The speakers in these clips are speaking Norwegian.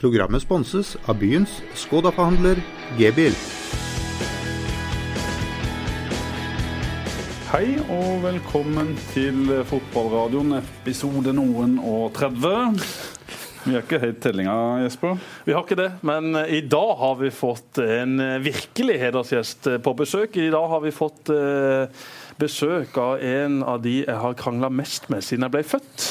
Programmet sponses av byens Skoda-forhandler G-bil. Hei og velkommen til fotballradioen, episode noen og 30. Vi har ikke helt tellinga, Jesper? Vi har ikke det, men i dag har vi fått en virkelig hedersgjest på besøk. I dag har vi fått eh, besøk av en av de jeg har krangla mest med siden jeg ble født.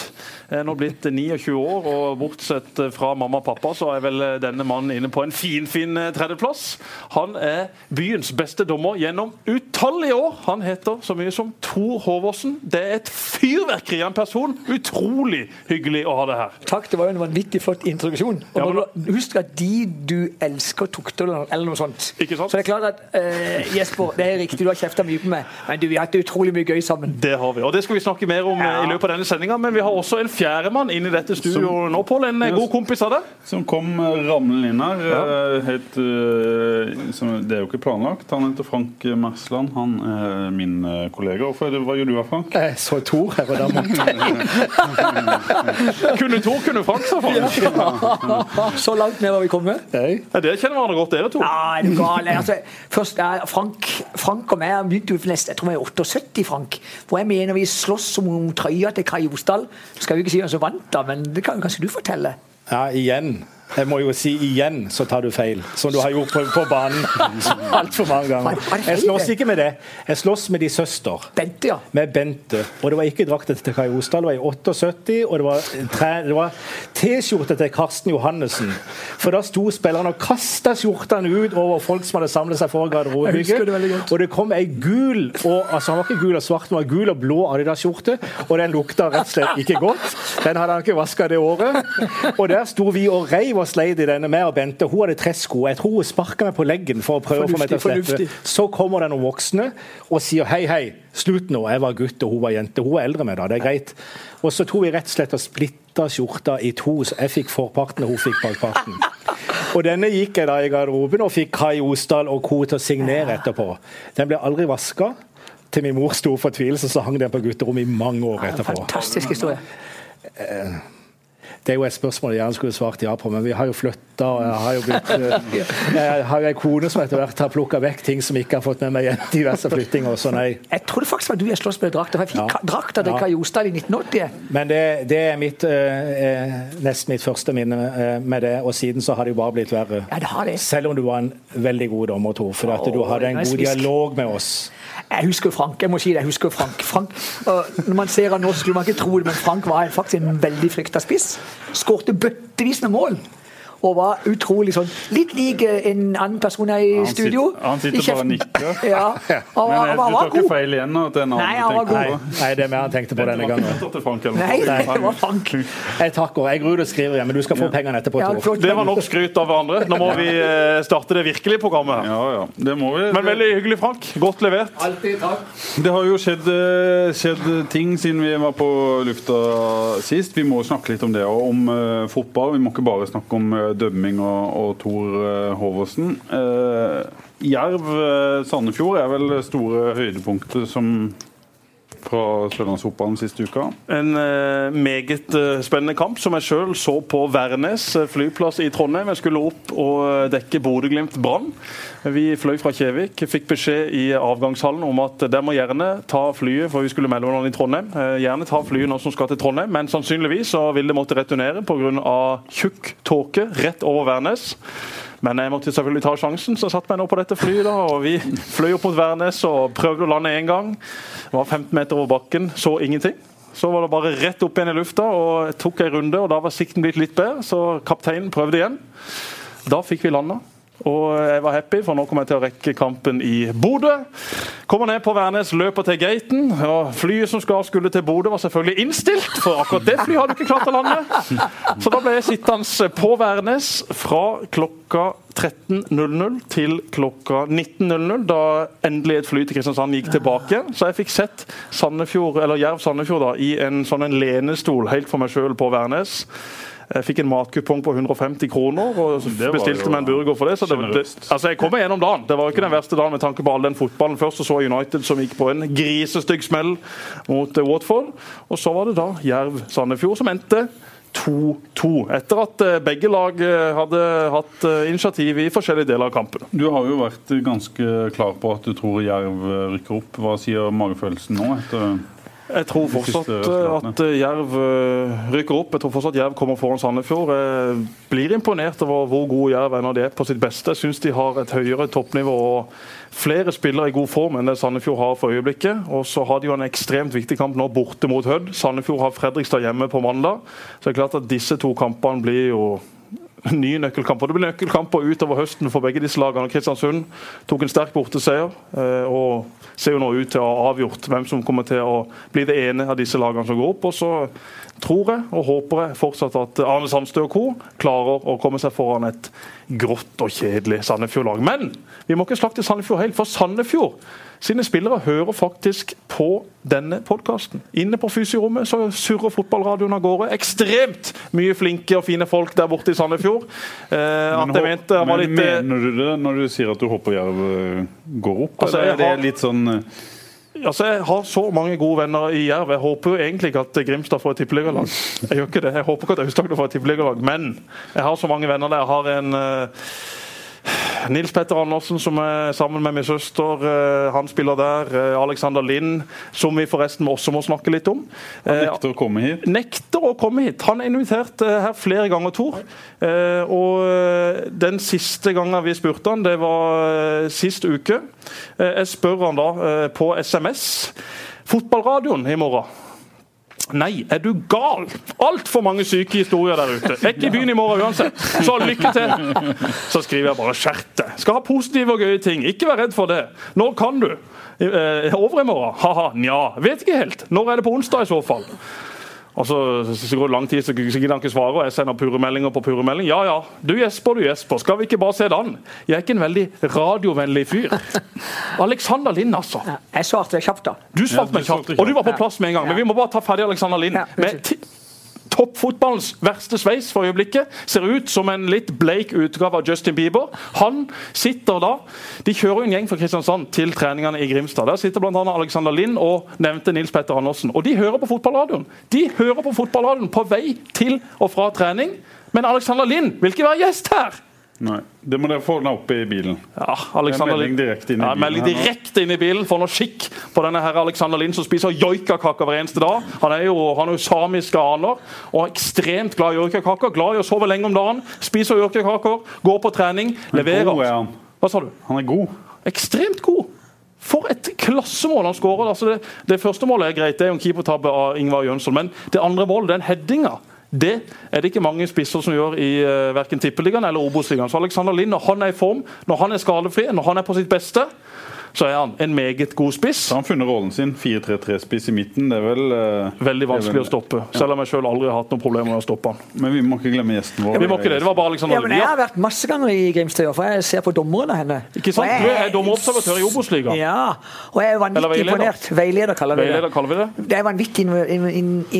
Jeg er nå blitt 29 år, og bortsett fra mamma og pappa, så er vel denne mannen inne på en finfin fin tredjeplass. Han er byens beste dommer gjennom utallige år. Han heter så mye som Tor Håvåsen. Det er et fyrverkeri av en person. Utrolig hyggelig å ha deg her. Takk, det var jo en vanvittig flott introduksjon. Og Ja, men- Husk at de du elsker, tukter eller, eller noe sånt. Ikke sant? Så det er klart at uh, Jesper, det er riktig, du har kjefta mye på meg, men du, vi har hatt utrolig mye gøy sammen. Det har vi, og det skal vi snakke mer om Ja. i løpet av denne sendinga. Men vi har også en fjerdemann inn i dette studioet nå, Pål. En god kompis av deg. Som kom eh, ramlende inn her. Ja. Helt, eh, som, det er jo ikke planlagt. Han heter Frank Mersland. Han er min eh, kollega. Hvorfor det, hva gjør du da, Frank? Jeg så Tor her og der. Kunne Tor, kunne Frank, sa Frank. Så langt ned var vi kommet. Hey. Ja, dere kjenner hverandre godt, dere to. Ja, er du gal? Altså, først Frank, Frank og meg begynte jo nesten, jeg tror vi er 78, Frank. Hvor jeg mener vi slåss om, om trøya til Kai Osdal. Skal jo ikke si hvem som vant, da, men det kan jo kanskje du fortelle? Ja, igjen. Jeg må jo si igjen, så tar du feil. Som du har gjort på, på banen altfor mange ganger. Jeg slåss ikke med det. Jeg slåss med de søster. Bente, ja. Med Bente. Og det var ikke drakta til Kai Osdal, det var i 78. Og det var, var T-skjorte til Karsten Johannessen. For da sto spillerne og kasta skjortene ut over folk som hadde samlet seg veldig garderobebygget. Og det kom ei gul og, altså Han var ikke gul og svart, men var gul og blå Adidas-skjorte. Og den lukta rett og slett ikke godt. Den hadde han ikke vaska det året. Og der sto vi og reiv og sleit i denne, med og Bente. Hun hadde tresko. Jeg tror hun sparka meg på leggen for å prøve å få meg til å slippe. fornuftig. Så kommer det noen voksne og sier hei, hei, slutt nå. Jeg var gutt og hun var jente. Hun er eldre med da, det er greit. Og så tok vi rett og slett og splitta skjorta i to, så jeg fikk forparten og hun fikk bakparten. Og denne gikk jeg da i garderoben og fikk Kai Osdal og co. til å signere etterpå. Den ble aldri vaska. Til min mors store fortvilelse så hang den på gutterommet i mange år etterpå. Fantastisk historie. Det er jo et spørsmål jeg gjerne skulle svart ja på, men vi har jo flytta, og jeg har jo blitt eh, Jeg har ei kone som etter hvert har plukka vekk ting som ikke har fått med meg igjen diverse flyttinger, så nei. Jeg trodde faktisk var du jeg sloss med drakta. for Jeg fikk Ja. drakta til Ja. Kai Osdal i 1980. Men det, det er mitt, eh, eh, nesten mitt første minne eh, med det, og siden så har det jo bare blitt verre. Ja, det har det. Selv om du var en veldig god dommer, Tor, for at du hadde en god dialog med oss. Jeg husker Frank. jeg må si det, jeg husker Frank. Frank når man ser han nå, så skulle man ikke tro det, men Frank var faktisk en veldig frykta spiss. Skårte bøttevis med mål. Og var utrolig sånn Litt lik eh, en annen person her i Han studio. sitter- han sitter bare og nikker. Ja. Og, Men var- eh, du tar ikke feil igjen nå? at det er Nei, han var tenker Nei, det er mer han tenkte på denne gangen. Nei, det var Frank. Jeg takker. Jeg gruer og skriver igjen, men du skal få pengene etterpå, Ja, Det var nok skryt av hverandre. Nå må vi eh, starte det virkelige programmet. her. Ja, ja. Det må vi. Men veldig hyggelig, Frank. Godt levert. Alltid takk. Det har jo skjedd, skjedd ting siden vi var på lufta sist. Vi må snakke litt om det, og om fotball. Vi må ikke bare snakke om dømming og, og Tor eh, Håvåsen. Eh, Jerv eh, Sandefjord er vel store høydepunktet som fra Sørlandsfotballen siste uka. En eh, meget eh, spennende kamp som jeg sjøl så på Værnes eh, flyplass i Trondheim. Jeg skulle opp og eh, dekke Bodø-Glimt Brann. Vi fløy fra Kjevik. Fikk beskjed i avgangshallen om at der må gjerne ta flyet, for vi skulle melde hverandre i Trondheim. Gjerne ta flyet nå som skal til Trondheim, men sannsynligvis så vil det måtte returnere pga. tjukk tåke rett over Værnes. Men jeg måtte selvfølgelig ta sjansen, så jeg satte meg nå på dette flyet. da, og Vi fløy opp mot Værnes og prøvde å lande én gang. Var 15 meter over bakken, så ingenting. Så var det bare rett opp igjen i lufta og tok en runde, og da var sikten blitt litt bedre. Så kapteinen prøvde igjen. Da fikk vi landa. Og jeg var happy, for nå kommer jeg til å rekke kampen i Bodø. Kommer ned på Værnes, løper til gaten. og Flyet som skal skulle til Bodø, var selvfølgelig innstilt, for akkurat det flyet hadde ikke klart å lande. Så da ble jeg sittende på Værnes fra klokka 13.00 til klokka 19.00, da endelig et fly til Kristiansand gikk tilbake. Så jeg fikk sett Sandefjord, Jerv Sandefjord da, i en sånn en lenestol helt for meg sjøl på Værnes. Jeg fikk en matkupong på 150 kroner og bestilte meg en burger for det. Så det, det, altså jeg kom meg gjennom dagen. Det var jo ikke den verste dagen med tanke på all den fotballen. Først så, så United som gikk på en grisestygg smell mot eh, Watford. Og så var det da Jerv Sandefjord som endte 2-2. Etter at eh, begge lag eh, hadde hatt initiativ i forskjellige deler av kampen. Du har jo vært ganske klar på at du tror Jerv rykker opp. Hva sier magefølelsen nå? etter... Jeg tror fortsatt at Jerv rykker opp. Jeg tror fortsatt Jerv kommer foran Sandefjord. Jeg blir imponert over hvor gode Jerv er når de er på sitt beste. Jeg syns de har et høyere toppnivå og flere spillere i god form enn det Sandefjord har for øyeblikket. Og så har de jo en ekstremt viktig kamp nå borte mot Hødd. Sandefjord har Fredrikstad hjemme på mandag. Så det er klart at disse to kampene blir jo nye nøkkelkamper. Det blir nøkkelkamper utover høsten for begge disse lagene. Kristiansund tok en sterk borteseier. og ser jo nå ut til å ha avgjort hvem som kommer til å bli det ene av disse lagene som går opp. Og så tror jeg og håper jeg fortsatt at Arne Sandstø og co. klarer å komme seg foran et grått og kjedelig Sandefjord-lag. Men vi må ikke slakte Sandefjord helt, for Sandefjord sine spillere hører faktisk på denne podkasten. Inne på Fysirommet så surrer fotballradioen av gårde. Ekstremt mye flinke og fine folk der borte i Sandefjord. Eh, men, mente, men litt, eh, mener du det når du sier at du håper Jerv eh, går opp? Altså, eller er det litt sånn eh, Altså, Jeg har så mange gode venner i Jerv. Jeg håper jo egentlig ikke at Grimstad får et tippeligalag. Jeg gjør ikke det. Jeg håper ikke at Aust-Agder får et tippeligalag, men jeg har så mange venner der. Jeg har en uh, Nils Petter Andersen, som er sammen med min søster, eh, han spiller der. Eh, Alexander Lind, som vi forresten også må snakke litt om. Han eh, nekter å komme hit? Nekter å komme hit. Han er invitert her flere ganger, Tor. Og den siste gangen vi spurte han, det var sist uke. Jeg spør han da på SMS. Fotballradioen i morgen. Nei, er du gal? Altfor mange syke historier der ute. Er ikke i byen i morgen uansett. Så lykke til! Så skriver jeg bare 'skjerp deg'. Skal ha positive og gøye ting. Ikke vær redd for det. Når kan du? Eh, over i morgen? Ha-ha, nja. Vet ikke helt. Når er det på onsdag i så fall? Og så, så går det lang tid, så gidder han ikke svare, og jeg sender puremeldinger på puremelding. Ja ja, du Jesper, du Jesper, skal vi ikke bare se det an? Jeg er ikke en veldig radiovennlig fyr. Alexander Lind, altså. Ja, jeg svarte kjapt, da. Du svarte meg kjapt, og du var på plass med en gang. Men vi må bare ta ferdig Alexander Lind. med toppfotballens verste sveis for øyeblikket. Ser ut som en litt bleik utgave av Justin Bieber. Han sitter da De kjører en gjeng fra Kristiansand til treningene i Grimstad. Der sitter bl.a. Alexander Lind og nevnte Nils Petter Andersen. Og de hører på fotballradioen. De hører på fotballradioen på vei til og fra trening. Men Alexander Lind vil ikke være gjest her! Nei, Det må dere få den opp i bilen. Ja, Alexander melding direkte inn i ja, bilen. Melding direkte inn i bilen. Få noe skikk på denne her Alexander Lind som spiser joikakaker hver eneste dag. Han er jo, han er jo samiske aner og er ekstremt glad i joikakaker. Glad i å sove lenge om dagen. Spiser joikakaker, går på trening, leverer. God er han. Hva sa du? Han er god. Ekstremt god. For et klassemål han skårer. Altså det, det, første målet er greit, det er jo en keepertabbe av Ingvar Jønsson. Men det andre målet, den headinga det er det ikke mange spisser som gjør i uh, verken Tippeligaen eller Obos-ligaen. Så Alexander Lind, når han er i form, når han er skadefri, når han er på sitt beste, så er han en meget god spiss. Så har han funnet rollen sin. 4-3-3-spiss i midten. Det er vel uh, Veldig vanskelig vel, å stoppe. Selv om jeg selv aldri har hatt noen problemer med å stoppe han. Men vi må ikke glemme gjesten vår. Ja, vi må ikke det. Det var bare Alexander ja, men Jeg har vært masse ganger i Grimstad, for jeg ser på dommerne henne. Ikke sant? Du er dommerobservatør i Obos-ligaen. Ja, og jeg er vanvittig imponert. Veileder, kaller vi det. Veileder kaller vi det. Jeg er vanvittig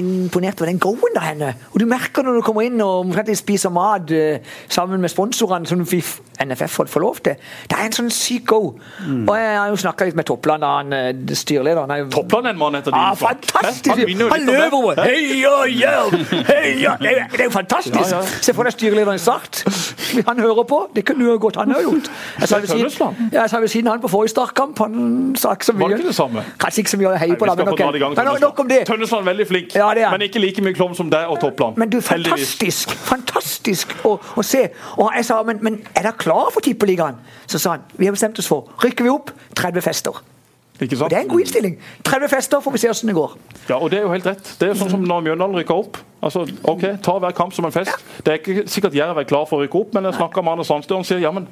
imponert over den go-en der henne. Og du merker når du kommer inn og omtrent spiser mat uh, sammen med sponsorene, som NFF får lov til. Det er en sånn syk go. Mm. Og jeg har jo snakka litt med Topp Toppland, han styrelederen. styrlederen er Toppland er en mann etter din ah, Fantastisk! Han, løper over! Heia, yeah, heia. Det, er jo fantastisk! Ja, ja. Se for deg styrelederen i Start. Han hører på. Det kunne jo godt han ha gjort. Jeg sa ved siden, ja, ved siden han på forrige startkamp. Han sa ikke så mye. Var det ikke det samme? Kanskje ikke så mye å heie på, da. Men, okay. men nok om det. Tønnesland er veldig flink, ja, men ikke like mye klovn som deg og Toppland. Men du, fantastisk! Fantastisk å, å se. Og jeg sa, men, men er dere klar for Tippeligaen? Så sa han vi har bestemt oss for rykker vi opp 30 fester. Det er en god innstilling. 30 fester, får vi se hvordan det går. Ja, og Det er jo helt rett. Det er jo sånn som når Mjøndalen rykker opp. Altså, ok, Ta hver kamp som en fest. Ja. Det er ikke sikkert Jerv er klar for å rykke opp, men jeg snakker med Arne Sandstø og sier ja, men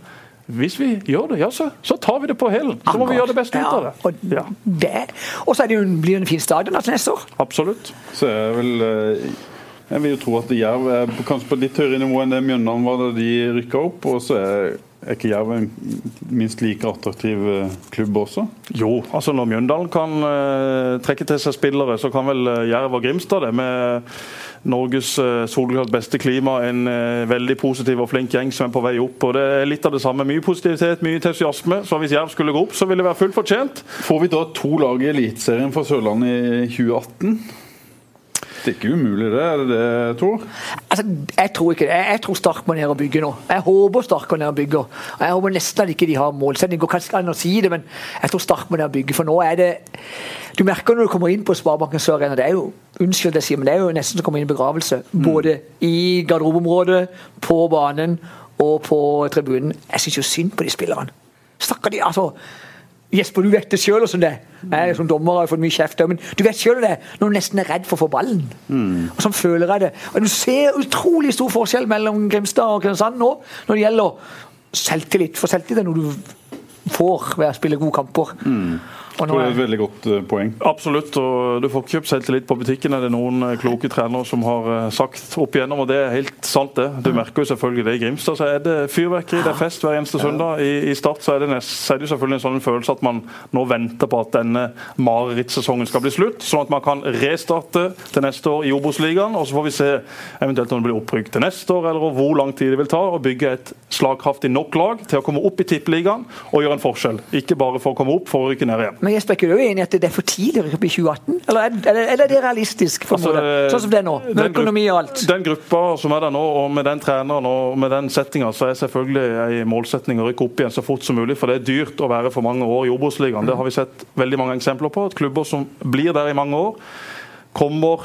hvis vi gjør det, ja, så, så tar vi det på hælen. Så må vi gjøre det beste ut av det. Og, ja. det. og så er det jo, blir det en fin stadion til neste år. Absolutt. Så er vel eh, Jeg vil jo tro at Jerv er kanskje på litt høyere nivå enn det Mjøndalen var da de rykka opp. og så er er ikke Jerv en minst like attraktiv eh, klubb også? Jo, altså når Mjøndalen kan uh, trekke til seg spillere, så kan vel uh, Jerv og Grimstad det. Med Norges uh, soleklart beste klima, en uh, veldig positiv og flink gjeng som er på vei opp. og Det er litt av det samme. Mye positivitet, mye entusiasme. Så hvis Jerv skulle gå opp, så ville det være fullt fortjent. Får vi da to lag i Eliteserien for Sørlandet i 2018? Det er ikke umulig, det? Er det det, Tor? Altså, jeg tror ikke det. Jeg, jeg tror Stark må ned og bygge nå. Jeg håper Stark går ned og bygger. Jeg håper nesten ikke de har målsetting. Går kanskje an å si det, men jeg tror Stark må ned og bygge. For nå er det Du merker når du kommer inn på Sparebanken Sør Arena, det er jo unnskyld det jeg sier, men det er jo nesten som å komme inn i begravelse. Både i garderobeområdet, på banen og på tribunen. Jeg syns jo synd på de spillerne. Stakkar de, altså. Jesper, du vet det sjøl åssen det er. Jeg som dommer har fått mye kjeft, men du vet sjøl det når du nesten er redd for å få ballen. Og sånn føler jeg det. Og Du ser utrolig stor forskjell mellom Grimstad og Kristiansand nå når det gjelder selvtillit. For selvtillit er noe du får ved å spille gode kamper. Jeg tror det er er, et veldig godt eh, poeng. Absolutt, og du får ikke kjøpt selvtillit på butikken, er det noen eh, kloke trenere som har eh, sagt opp igjennom, og det er helt sant det. Du merker jo selvfølgelig det i Grimstad, så er det fyrverkeri, det er fest hver eneste søndag. I, i Start så er, det nest, så er det jo selvfølgelig en sånn følelse at man nå venter på at denne marerittsesongen skal bli slutt, sånn at man kan restarte til neste år i Obos-ligaen, og så får vi se eventuelt om det blir opprykk til neste år, eller hvor lang tid det vil ta å bygge et slagkraftig nok lag til å komme opp i tippeligaen og gjøre en forskjell. Ikke bare for å komme opp, for å rykke ned igjen. Men jeg er jo inn i at det er for tidlig å i 2018? Eller er, eller, eller er det realistisk? for Altså? Sånn som det er nå, med økonomi og alt. Den gruppa som er der nå, og med den treneren og med den settinga, så er selvfølgelig en målsetning å rykke opp igjen så fort som mulig. For det er dyrt å være for mange år i Obos-ligaen. Det har vi sett veldig mange eksempler på. At klubber som blir der i mange år, kommer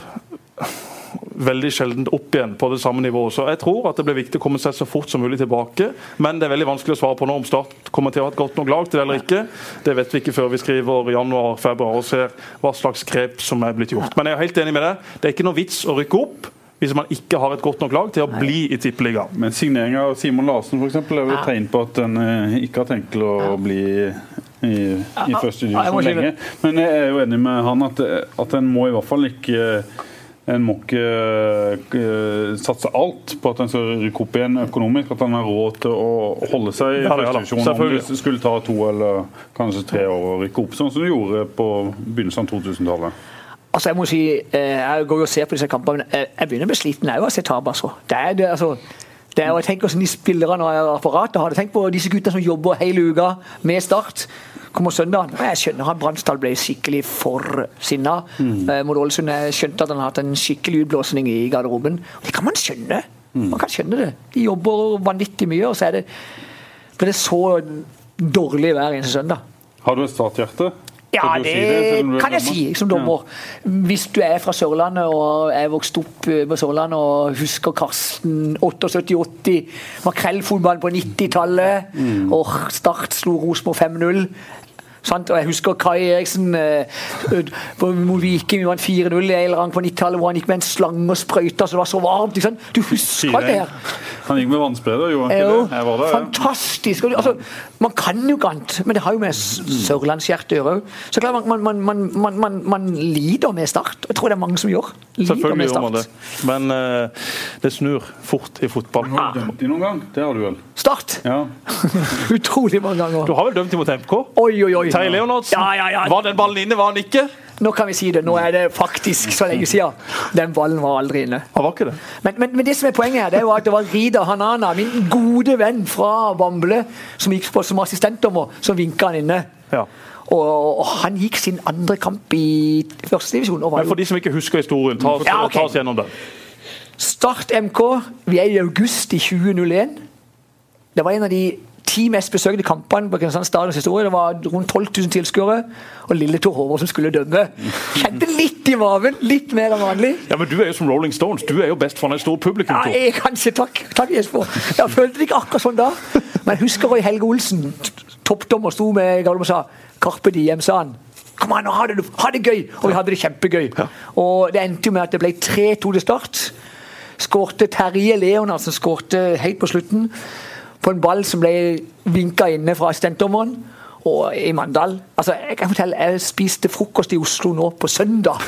veldig sjelden opp igjen på det samme nivået. Så jeg tror at det blir viktig å komme seg så fort som mulig tilbake. Men det er veldig vanskelig å svare på nå om Start kommer til å ha et godt nok lag til det eller ikke. Det vet vi ikke før vi skriver januar-februar og ser hva slags grep som er blitt gjort. Men jeg er helt enig med deg. Det er ikke noe vits å rykke opp hvis man ikke har et godt nok lag til å bli i tippeligaen. Men signering av Simon Larsen for eksempel, er jo et tegn på at en eh, ikke har tenkt å bli i, i første divisjon lenge. Men jeg er jo enig med han at, at en må i hvert fall ikke en må ikke eh, satse alt på at en skal rykke opp igjen økonomisk. At en har råd til å holde seg i Ja, ja da, første divisjon om det skulle ta to eller kanskje tre år å rykke opp, sånn som det gjorde på begynnelsen av 2000-tallet. Altså jeg må si, eh, jeg går jo og ser på disse kampene, men jeg jeg begynner å bli sliten jeg av å se tap. Altså. Det er det, altså. Det er, og jeg tenker hvordan de spillerne og apparatet har det. Tenk på disse guttene som jobber hele uka med Start. Kommer søndag, Og Jeg skjønner at Bransdal ble skikkelig for Mm. eh, mot Ålesund. Skjønte at han har hatt en skikkelig utblåsning i garderoben. Det kan man skjønne. Man kan skjønne det. De jobber vanvittig mye, og så er det, det så dårlig hver eneste søndag. Har du et starthjerte? Ja, det er kan jeg si som dommer. Hvis du er fra Sørlandet og er vokst opp eh, på Sørlandet og husker Karsten 78-80, makrellfotballen på 90-tallet, Mm. og Start slo Rosenborg 5-0. Sant? Og jeg husker Kai Eriksen eh, på- mot Viking. Vi vant 4-0 i en eller annen på 90-tallet hvor han gikk med en slange og sprøyta så det var så varmt. Ikke sant? Du husker det her? Han gikk med vannspreder, gjorde han ikke Jo, det? Jeg var der, fantastisk. Altså, man kan jo ikke annet, men det har jo med s- sørlandshjerte å gjøre òg. Så klart, man, man, man, man, man, man lider med Start. Jeg tror det er mange som gjør. Lider Selvfølgelig med gjør man det. Men eh, det snur fort i fotball. Har du dømt dem noen gang? Det har du vel? Start! Ja. Utrolig mange ganger. Du har vel dømt imot MK? Oi, oi, oi. Terje Leonardsen. Ja, ja, ja. Var den ballen inne, var han ikke? Nå kan vi si det. Nå er det faktisk så lenge siden. Den ballen var aldri inne. Han var ikke det. Men, men, men det som er poenget her, det var at det var Rida Hanana, min gode venn fra Bamble, som gikk på som assistentdommer, som vinka han inne. Ja. Og, han gikk sin andre kamp i førstedivisjon. Men for de som ikke husker historien, ta, Ja, ok. ta oss gjennom den. Start MK, vi er i august i 2001. Det var en av de ti mest besøkte kampene på Kristiansand stadions historie. Det var rundt 12 000 tilskuere, og lille Tor Håvard som skulle dømme. Kjente litt i maven, litt mer enn vanlig. Ja, men Du er jo som Rolling Stones. Du er jo best foran et stort publikum. Ja, jeg, kanskje, takk, takk Jesper. Jeg følte det ikke akkurat sånn da. Men jeg husker Roy Helge Olsen, toppdommer, sto med Gallum og sa Carpe diem, sa han. Kom an, ha det, ha det gøy! Og vi hadde det kjempegøy. Og det endte jo med at det ble 3-2 til start. Skårte Terje Leonardsen skårte helt på slutten på en ball som ble vinka inne fra assistentdommeren. Og i Mandal altså Jeg kan fortelle, jeg spiste frokost i Oslo nå på søndag.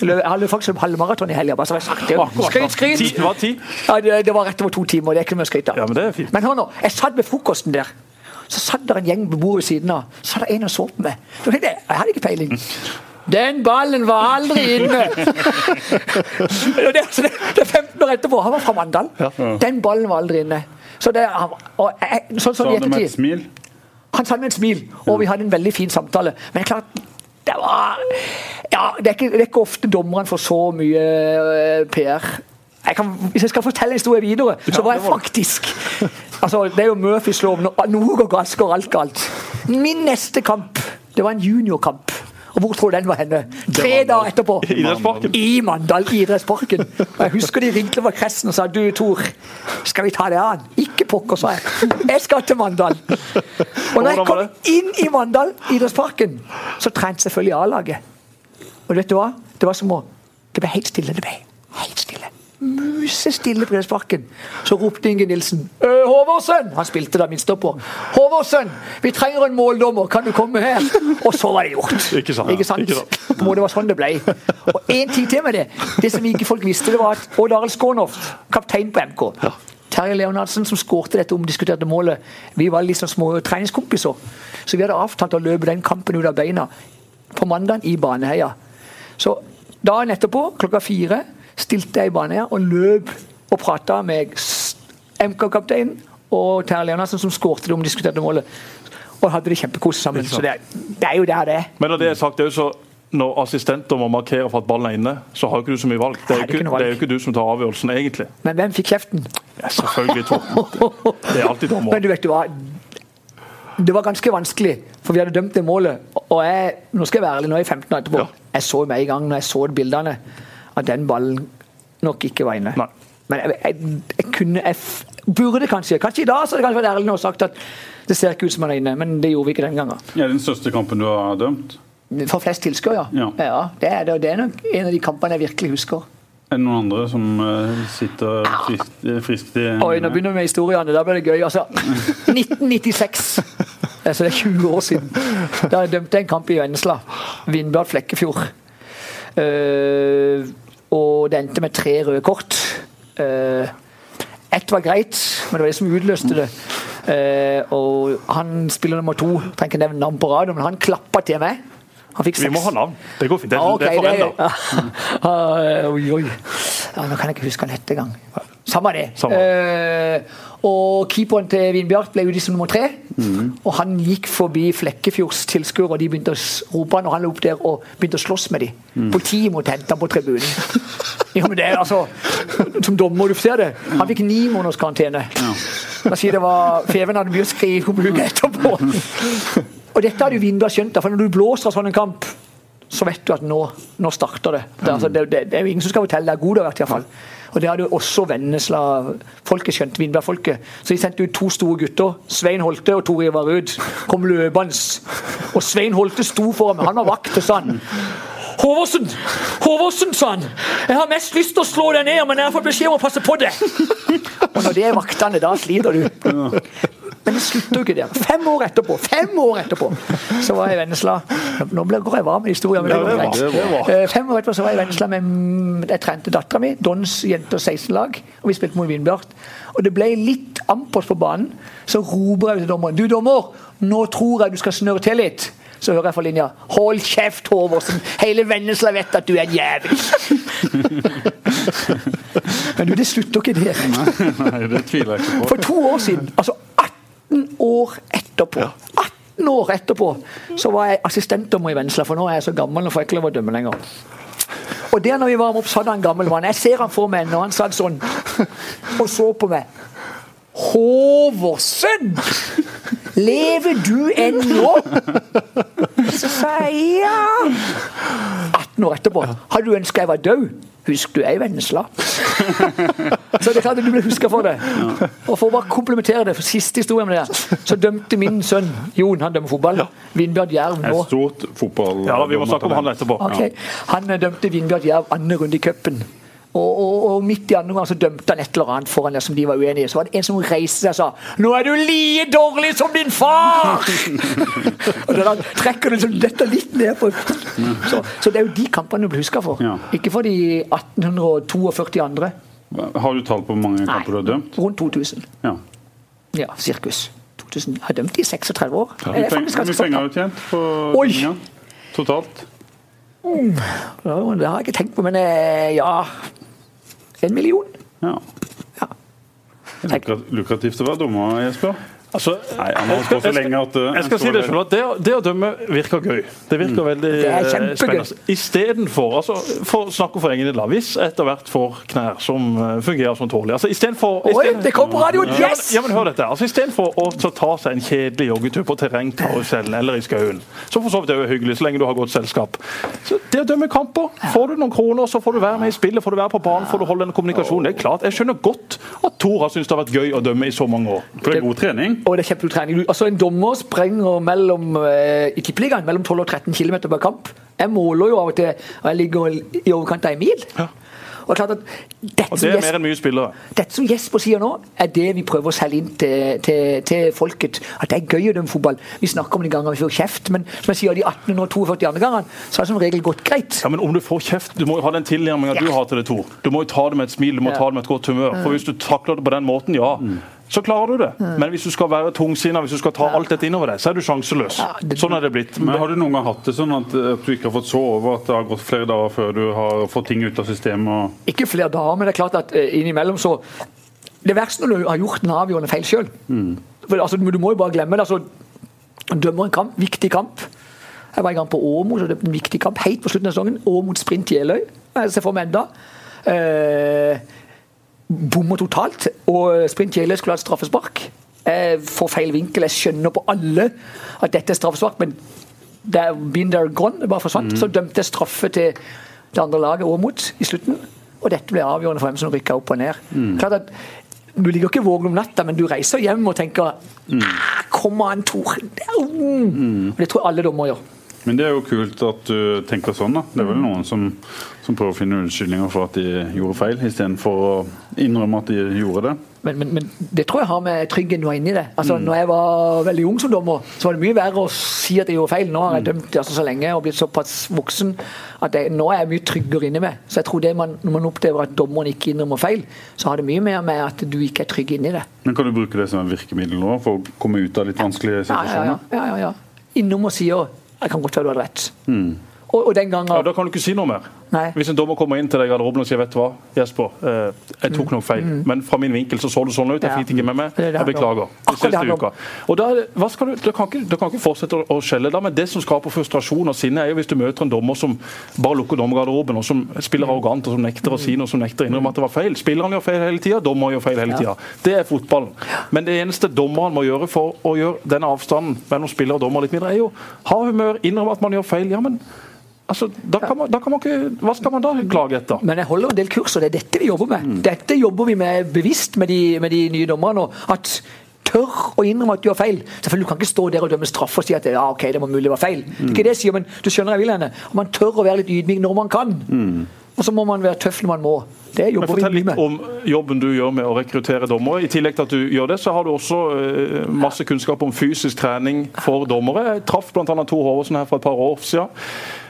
Jeg hadde faktisk løpt halvmaraton i helga. Bare så har jeg sagt det. Skryt, skryt! Ti, det var ti. Ja, det, det var rett over to timer. Det er ikke noe å skryte av. Ja, men det er fint. Men hør nå, jeg satt ved frokosten der. Så satt der en gjeng på bordet ved siden av. Så satt det en og så på meg. Jeg, jeg hadde ikke peiling. Den ballen var aldri inne! Det, altså, er 15 år etterpå. Han var fra Mandal. Den ballen var aldri inne. Så det, og jeg, sånn som Sa du med et smil. han sa det med et smil, og vi hadde en veldig fin samtale. Men klart, det var Ja, det er, ikke, det er ikke ofte dommerne får så mye eh, PR. Jeg kan, hvis jeg skal fortelle en historie videre, så var jeg faktisk altså, Det er jo Murphys lov. Noe går galt, går alt galt. Min neste kamp, det var en juniorkamp. Og hvor tror du den var henne? Tre dager etterpå. Idrettsparken. I Mandal idrettsparken. Og jeg husker de ringte fra Kressen og sa du Tor, skal vi ta det an? Ikke pokker, sa jeg. Jeg skal til Mandal. Og når jeg kom inn i Mandal idrettsparken, så trente selvfølgelig A-laget. Og vet du hva? Det var som å Det ble helt stille. Det ble helt stille. Musestille på. Så ropte Inge Nilsen «Øh, Håvardsen! Han spilte da minstopper. Håvardsen! Vi trenger en måldommer, kan du komme her? Og så var det gjort. Ikke sant. Ikke sant? Ikke sant. Måte var sånn det ble. Og en ting til med det. Det som ikke folk visste, det var at Odd Arild Skånoft, kaptein på MK Terje Leonardsen, som skårte dette omdiskuterte målet, vi var liksom små treningskompiser. Så vi hadde avtalt å løpe den kampen ut av beina på mandag i Baneheia. Så dagen etterpå, klokka fire, stilte jeg i banen og løp og prata med MK-kapteinen og Terje Leonardsen, som skårte det omdiskuterte målet. Og hadde det kjempekos sammen. Så det er, det er jo der det er. Men det er sagt, det er jo så når assistenter må markere for at ballen er inne, så har ikke du så mye valg. Det er, jo ikke det er jo ikke du som tar avgjørelsen, egentlig. Men hvem fikk kjeften? Ja, selvfølgelig Torten. Det er alltid dommer. Men du vet du hva? Det var ganske vanskelig, for vi hadde dømt det målet. Og jeg, nå skal jeg være ærlig, nå er jeg 15 år etterpå. Ja. Jeg så med en gang når jeg så bildene, at den ballen nok ikke var inne. Nei. Men jeg, jeg, jeg kunne jeg Burde kanskje Kanskje i dag så hadde jeg kanskje vært ærlig nå sagt at det ser ikke ut som han er inne, men det gjorde vi ikke den gangen. Det den største kampen du har dømt? For flest tilskuere, ja. Ja. det, er, det, det er nok en av de kampene jeg virkelig husker. Er det noen andre som eh, sitter friskt, frisk i Oi, nå begynner vi med historiene. Da blir det gøy. Altså, 1996. Altså, det er 20 år siden. Da jeg dømte en kamp i Vennesla. Vindbjørn Flekkefjord. Eh, og det endte med tre røde kort. Uh, ett var greit, men det var det som utløste det. Eh, og han spiller nummer to, trenger ikke nevne navn på radio, men han klappa til meg. Vi må ha navn. Det går fint. Det, Ja, ok, det er det- Ah, oi, oi. Ja, nå kan jeg ikke huske han het engang. Samme det. Samme. Eh, og keeperen til Vindbjart ble ute som nummer tre. Og han gikk forbi Flekkefjords tilskuere, og de begynte å rope han, og han løp der og begynte å slåss med dem. Politiet måtte hente ham på tribunen. Ja, men det er altså Som dommer, du ser det. Han fikk ni måneders karantene. Da sier det var Feven hadde mye å skrive om uka etterpå. Og dette hadde jo Vindbjart skjønt, for når du blåser av sånn en kamp så vet du at nå, nå starter det. Det, er altså, det, det. det er jo ingen som skal fortelle deg god det har vært. i hvert fall. Og Det hadde jo også Vennesla-folket skjønt. Vindberg-folket. Så de sendte ut to store gutter. Svein Holte og Tor Ivar Ruud kom løpende. Og Svein Holte sto foran meg. Han var vakt og han. Håvorsen, Håvardsen, sa han. Jeg har mest lyst til å slå deg ned, men jeg har fått beskjed om å passe på det. Og når det er vaktene, da sliter du. Men det slutter jo ikke der. Fem år etterpå fem år etterpå, så var jeg i Vennesla. Nå går jeg varm i historien. Ja, det var- det var. Eh, Fem år etterpå så var jeg i Vennesla med Jeg trente dattera mi, Dons jenter 16-lag, og vi spilte mot Vindbjart. Og det ble litt ampers på banen. Så roper jeg til dommeren Du, dommer, nå tror jeg du skal snørre til litt. Så hører jeg fra linja Hold kjeft, Håvorsen! Hele Vennesla vet at du er en jævel! Men du, det slutter ikke der. Nei, det tviler jeg ikke på. For to år siden, altså 18 år etterpå 18 år etterpå så var jeg assistentdommer i Vennesla, for nå er jeg så gammel og får ikke lov å dømme lenger. Og der når vi var opp, så hadde han gammel mann. Jeg ser han for meg når han satt sånn og så på meg. Håvardsen! Lever du ennå? Så sa jeg ja. 18 år etterpå. Hadde du ønska jeg var død? Husk, du er i Vennesla. Så det er klart at du blir huska for det. Og for å bare komplementere det, for siste historie med det, så dømte min sønn Jon, han dømmer fotball, Vindbjørn Jerv Et nå. stort fotball... Ja, vi må snakke om han etterpå. Okay. Han eh, dømte Vindbjørn Jerv andre runde i cupen. Og, og, og midt i andre gang så dømte han et eller annet foran der som de var uenige i. Så var det en som reiste seg og sa 'Nå er du like dårlig som din far!' og da trekker du liksom dette litt ned på så, så det er jo de kampene du blir huska for. Ja. Ikke for de 1842 andre. Har du tall på hvor mange kamper du har dømt? rundt 2000. Ja. Ja, sirkus. 2000. Jeg har dømt i 36 år. Hvor mye penger- ganske mye penger har du tjent på Oi! Totalt? Mm. det. har jeg ikke tenkt på, men eh, ja En million. Ja. Ja. Lukrativt å være dommer, Jesper. Altså, Nei, han har holdt på så lenge at uh, jeg skal si det selv, at det, det å dømme virker gøy. Det virker veldig Det er eh, spennende. Istedenfor altså, for Snakk om for egen del, hvis etter hvert får knær som eh, fungerer som tålelig altså, istedenfor, Oi, isteden- det kom på radioen! Ja, men, Yes! ja, men hør dette. Altså, Istedenfor å så ta seg en kjedelig joggetur på terrengkarusellen eller i skauen, som for så vidt er hyggelig så lenge du har godt selskap så Det å dømme kamper, får du noen kroner, så får du være med i spillet, får du være på banen, får du holde en kommunikasjon. Det er klart, Jeg skjønner godt at Tor har syntes det har vært gøy å dømme i så mange år. For det er god trening. Og det er kjempegod trening. Altså, en dommer sprenger mellom, eh, i Tippeligaen mellom 12 og 13 km per kamp. Jeg måler jo av og til, og jeg ligger i overkant av en mil. Ja. Og klart at dette, Og det er mer enn mye spillere. dette som Jesper sier nå, er det vi prøver å selge inn til, til, til folket. At det er gøy å dømme fotball. Vi snakker om de ganger vi får kjeft, men som jeg sier, de 1842 andre gangene, så har det som regel gått greit. Ja, men om du får kjeft, Du må jo ha den tilnærminga du har til det, Tor. Du må jo ta det med et smil, du må Ja. ta det med et godt humør. For Hvis du takler det på den måten, ja, så klarer du det. Men hvis du skal være tungsinna, hvis du skal ta alt dette innover deg, så er du sjanseløs. Ja, det- Sånn er det blitt. Men Har du noen gang hatt det sånn at, at du ikke har fått sove, over at det har gått flere dager før du har fått ting ut av systemet? og Ikke flere dager, men det er klart at eh, innimellom så Det verste når du har gjort en avgjørende feil sjøl. Altså, du må jo bare glemme det. Altså, dømmer en kamp, viktig kamp. Jeg var en gang på Åmo, så det er en viktig kamp helt på slutten av sesongen. Åmo sprint Jeløy. Jeg ser for meg enda. Eh, bommer totalt, og sprint Jailer skulle ha et straffespark. Jeg får feil vinkel. Jeg skjønner på alle at dette er straffespark, men det er been there gone. Det bare forsvant. Så dømte jeg straffe til det andre laget Åmot i slutten. Og dette ble avgjørende for hvem som rykka opp og ned. Klart at Du ligger ikke våken om natta, men du reiser hjem og tenker ah, Kom an, Tor. Mm. Og Det tror jeg alle dommere gjør. Men det er jo kult at du tenker sånn. da. Det er vel noen som, som prøver å finne unnskyldninger for at de gjorde feil, istedenfor å innrømme at de gjorde det. Men, men, men det tror jeg har med tryggheten du har inni det. Altså, når jeg var veldig ung som dommer, så var det mye verre å si at jeg gjorde feil. Nå har jeg dømt altså, så lenge og blitt såpass voksen at jeg, nå er jeg mye tryggere inni meg. Så jeg tror det man, når man opplever at dommeren ikke innrømmer feil, så har det mye mer med at du ikke er trygg inni det. Men Kan du bruke det som et virkemiddel nå for å komme ut av litt vanskelige Ja, ja, situasjoner? ja. ja, ja, ja. Innom og sier jeg kan godt høre du hadde rett. Og, og den gangen Ja, da kan du ikke si noe mer. Nei. Hvis en dommer kommer inn til deg i garderoben og sier vet du hva, Jesper, eh, jeg tok nok feil, men fra min vinkel så så det sånn ut, jeg Mm. Fikk ikke med meg, jeg beklager. Vi det ses til uka. Og da, hva skal du, da kan ikke, da kan ikke fortsette å, å skjelle da, men det som skaper frustrasjon og sinne, er jo hvis du møter en dommer som bare lukker dommergarderoben, og som spiller Mm. arrogant, og som nekter å si noe, som nekter å innrømme at det var feil. Spilleren gjør feil hele tida, dommer gjør feil hele tida. Det er fotballen. Men det eneste dommeren må gjøre for å gjøre denne avstanden mellom spiller og dommer litt mindre, er jo ha humør, innrømme at man gjør feil. Ja, men altså, da kan man, da kan man ikke Hva skal man da klage etter? Men jeg holder en del kurs, og det er dette vi jobber med. Dette jobber vi med bevisst med de, med de nye dommerne. At tør å innrømme at du har feil. Selvfølgelig Du kan ikke stå der og dømme straff og si at ja, ok, det må mulig være feil. Det er ikke det jeg sier, men du skjønner jeg vil henne. Man tør å være litt ydmyk når man kan. Og så må man være tøff når man må. Det Men jobber vi Fortell litt om jobben du gjør med å rekruttere dommere. I tillegg til at du gjør det, så har du også eh, masse kunnskap om fysisk trening for dommere. Jeg traff bl.a. Tor Håvardsen her for et par år siden.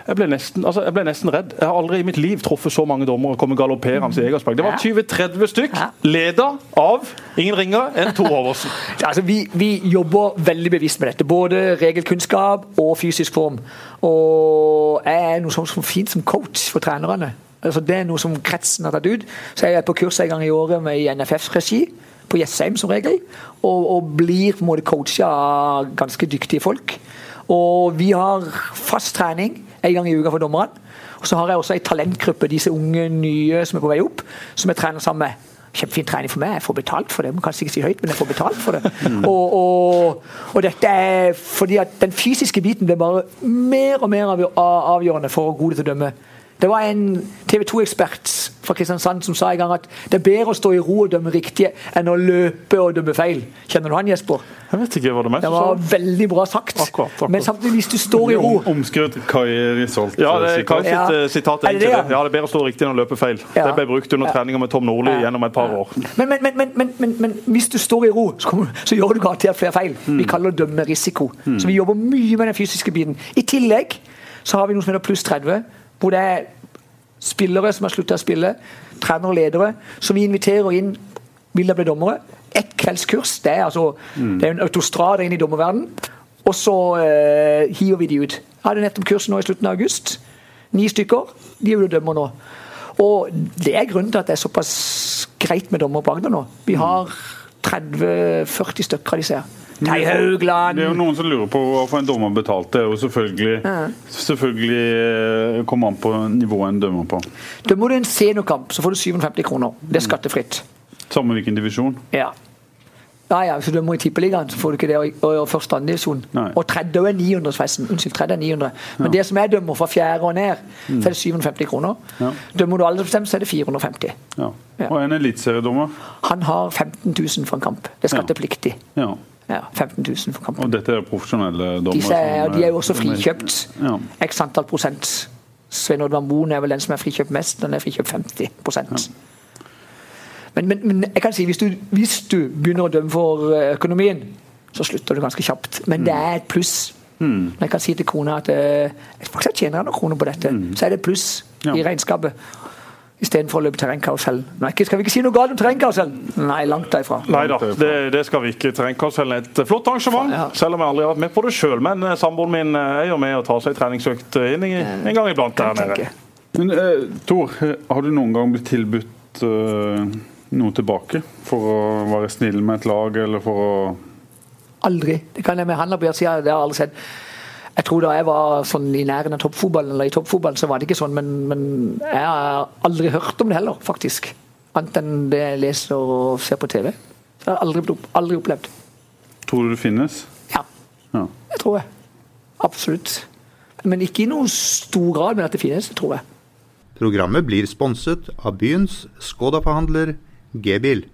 Jeg ble, nesten, altså, jeg ble nesten redd. Jeg har aldri i mitt liv truffet så mange dommere komme galopperende i Egersberg. Det var 20-30 stykk, leda av ingen ringer enn Tor Håvardsen. Altså, vi, vi jobber veldig bevisst med dette. Både regelkunnskap og fysisk form. Og jeg er noe sånt som fint som coach for trenerne. Altså, det er noe som kretsen har tatt ut. Så jeg er på kurs en gang i året med i NFFs regi. På Jessheim som regel. Og, og blir på en måte coacha av ganske dyktige folk. Og vi har fast trening en gang i uka for dommerne. Og så har jeg også en talentgruppe, disse unge nye som er på vei opp, som jeg trener sammen med. Kjempefin trening for meg. Jeg får betalt for det. Man kan sikkert si høyt, men jeg får betalt for det. Og, og, og dette er fordi at den fysiske biten blir bare mer og mer avgjørende for hvor god til å dømme. Det var en TV 2-ekspert fra Kristiansand som sa en gang at det er bedre å stå i ro og dømme riktig enn å løpe og dømme feil. Kjenner du han, Jesper? Jeg vet ikke hva det er Det var veldig bra sagt. Akkurat, akkurat. Men samtidig, hvis du står i ro Om, omskrevet Kai Risholt. Ja, det er Kai sitt Ja. eh, sitat. Er det det, ja? ja, det er bedre å stå riktig enn å løpe feil. Ja. Det ble brukt under treninga med Tom Nordli Ja. gjennom et par år. Men, men, men, men, men, men, men hvis du står i ro, så, så gjør du garantert flere feil. Vi kaller det dømme risiko. Så vi jobber mye med den fysiske biten. I tillegg så har vi noe som heter pluss 30, hvor det er spillere som har slutta å spille, trenere og ledere, som vi inviterer inn vil da bli dommere. Ett kveldskurs. Det er altså det er en autostrade inn i dommerverdenen. Og så eh, hiver vi de ut. Jeg hadde nettopp kurs nå i slutten av august. Ni stykker. De er jo dømmer nå. Og det er grunnen til at det er såpass greit med dommer på Agder nå. Vi har 30-40 stykker av disse her. Terje Haugland Det er jo noen som lurer på hvorfor en dommer betalte. Det er jo selvfølgelig, selvfølgelig eh, kommer an på nivået en dømmer på. Dømmer du en seniorkamp, så får du 750 kroner. Det er skattefritt. Samme hvilken divisjon. Ja. Ja, ja, Hvis du dømmer i Tippeligaen, så får du ikke det. Og, og, og første andre divisjon. Og tredje er 900, forresten. Unnskyld, tredje er 900. Men det som jeg dømmer fra fjerde og ned, så er det 750 kroner. Ja. Dømmer du aldersbestemt, så er det 450. Ja. Ja. Og en eliteseriedommer. Han har 15 000 for en kamp. Det er skattepliktig. Ja. Ja, 15 000 for kampen. Og dette er profesjonelle dommere. Disse er, de er jo også frikjøpt. Ja. X antall prosent. Svein Oddvar Moen er vel den som er frikjøpt mest. Den er frikjøpt 50 men, men, men jeg kan si, hvis du, hvis du begynner å dømme for eh, økonomien, så slutter du ganske kjapt. Men det er et pluss. Mm. Når jeg kan si til kona at eh, faktisk jeg tjener noen kroner på dette, så er det et pluss Ja. i regnskapet. Istedenfor å løpe terrengkarusellen. Nei, ikke- Skal vi ikke si noe galt om terrengkarusellen? Nei, langt derifra. Nei da, det, det skal vi ikke. Terrengkarusellen er et flott arrangement, Ja. selv om jeg aldri har vært med på det sjøl. Men eh, samboeren min eh, er jo med og tar seg treningsøkt eh, inn i, en gang iblant der nede. Men eh, Tor, eh, har du noen gang blitt tilbudt eh, noe tilbake for å være snill med et lag, eller for å Aldri. Det kan jeg med handla på hjertet si. Det har jeg aldri sett. Jeg tror da jeg var sånn i nærheten av toppfotballen, eller i toppfotballen, så var det ikke sånn, men, men jeg har aldri hørt om det heller, faktisk. Annet enn det jeg leser og ser på TV. Så jeg har aldri, aldri opplevd. Tror du det finnes? Ja, Ja. det tror jeg. Absolutt. Men ikke i noen stor grad, men at det finnes, det tror jeg. Programmet blir sponset av byens Skoda-forhandler G-bil.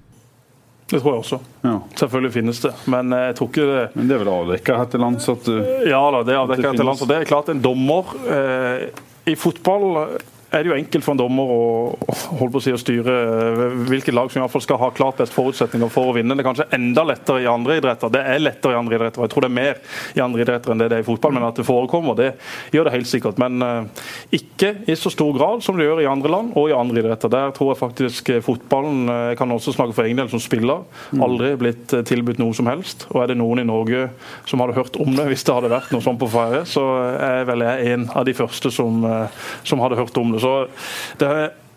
Det tror jeg også. ja. Selvfølgelig finnes det. Men eh, jeg tror ikke det Men det er vel avdekka her til lands at du... Ja da, det er avdekket her til lands. og Det er klart en dommer eh, I fotball er det jo enkelt for en dommer å, holde på å si å styre eh, hvilket lag som i hvert fall skal ha klart best forutsetninger for å vinne. Det er kanskje enda lettere i andre idretter. Det er lettere i andre idretter. Jeg tror det er mer i andre idretter enn det det er i fotball, men at det forekommer, det gjør det helt sikkert. Men eh, ikke i så stor grad som det gjør i andre land og i andre idretter. Der tror jeg faktisk eh, fotballen Jeg kan også snakke for egen del som spiller. Aldri blitt tilbudt noe som helst. Og er det noen i Norge som hadde hørt om det hvis det hadde vært noe sånt på Færøy, så er vel jeg en av de første som, som hadde hørt om det. Så det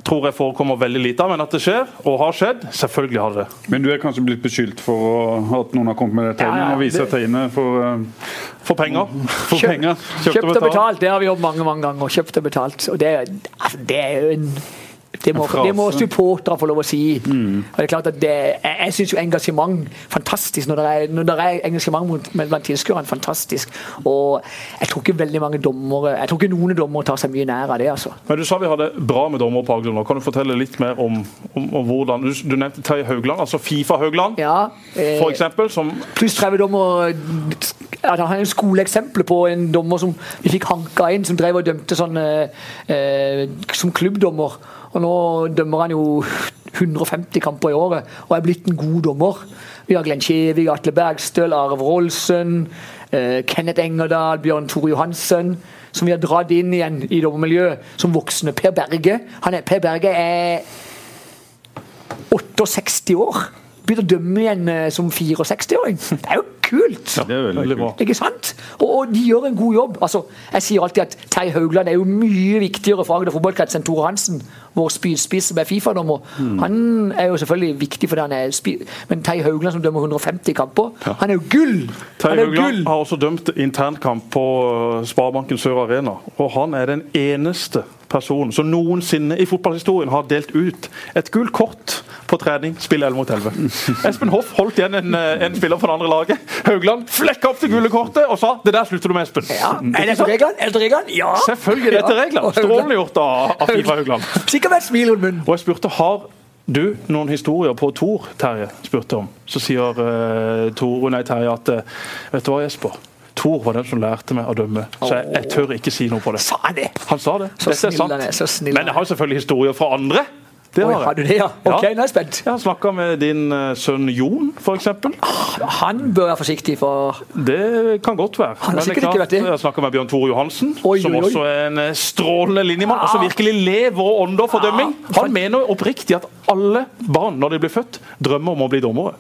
tror jeg forekommer veldig lite av, men at det skjer, og har skjedd, selvfølgelig har det. Men du er kanskje blitt beskyldt for å, at noen har kommet med det tegnet, Ja, ja, og viser det- tegnet for, uh, For penger. for Kjøpt- penger. Kjøpt og betalt, det har vi gjort mange mange ganger. Kjøpt og betalt. Og det, altså, det er jo en det må, det må supportere få lov å si. Og det er klart at det, jeg jeg syns jo engasjement fantastisk. Når det er, når det er engasjement blant tilskuerne, fantastisk. Og jeg tror ikke veldig mange dommere Jeg tror ikke noen dommere tar seg mye nær av det. altså. Men Du sa vi hadde bra med dommer på Agder nå. Kan du fortelle litt mer om, om, om hvordan Du, du nevnte Terje Haugland, altså Fifa-Haugland, Ja, eh, for eksempel, som Pluss 30 dommer ja, Han har et skoleeksempel på en dommer som vi fikk hanka inn, som drev og dømte sånn eh, som klubbdommer. Og nå dømmer han jo 150 kamper i året og er blitt en god dommer. Vi har Glenn Kjevik, Atle Bergstøl, Arve Rolsen, eh, Kenneth Engerdal, Bjørn Tore Johansen. Som vi har dratt inn igjen i dommermiljøet som voksne. Per Berge. Er, per Berge er 68 år. Begynte å dømme igjen eh, som 64-åring. Det er jo kult! Det er veldig kult. Ikke sant? Og, og de gjør en god jobb. Altså, jeg sier alltid at Terje Haugland er jo mye viktigere for Agder fotballkrets enn Tore Hansen, vår spydspiss som er Fifa-dommer. Mm. Han er jo selvfølgelig viktig fordi han er spyd... Men Terje Haugland som dømmer 150 kamper, han er jo gull! Tei Terje Haugland har også dømt internkamp på uh, Sparebanken Sør Arena. Og han er den eneste personen som noensinne i fotballhistorien har delt ut et gult kort på trening, spill 11 mot 11. Espen Hoff holdt igjen en, uh, en spiller fra det andre laget. Haugland flekka opp det gule kortet og sa 'det der slutter du med, Espen'. Ja, er det etter reglene? Er det reglene? Ja! Selvfølgelig, det er etter reglene. Strålende gjort av, av Fifa Haugland. Sikkert med et smil rundt munnen. Og jeg spurte har du noen historier på Tor, Terje? spurte om. Så sier uh, Tor, nei, Terje at uh, vet du hva, Jesper? Tor var den som lærte meg å dømme, så jeg, jeg tør ikke si noe på det. Sa han det? Han sa det. Så Dette er sant. er, så snill Men jeg har selvfølgelig historier fra andre. Det Oi, har du det, ja? Ok, Ja. nå er jeg spent. Jeg har snakka med din uh, sønn Jon, f.eks. Han bør være forsiktig, for Det kan godt være. Han har er sikkert ikke vært det. Jeg har snakka med Bjørn Tore Johansen, Oi, som oi, også er en eh, strålende linjemann. Og som virkelig lever og ånder for dømming. Han mener oppriktig at alle barn når de blir født, drømmer om å bli dommere.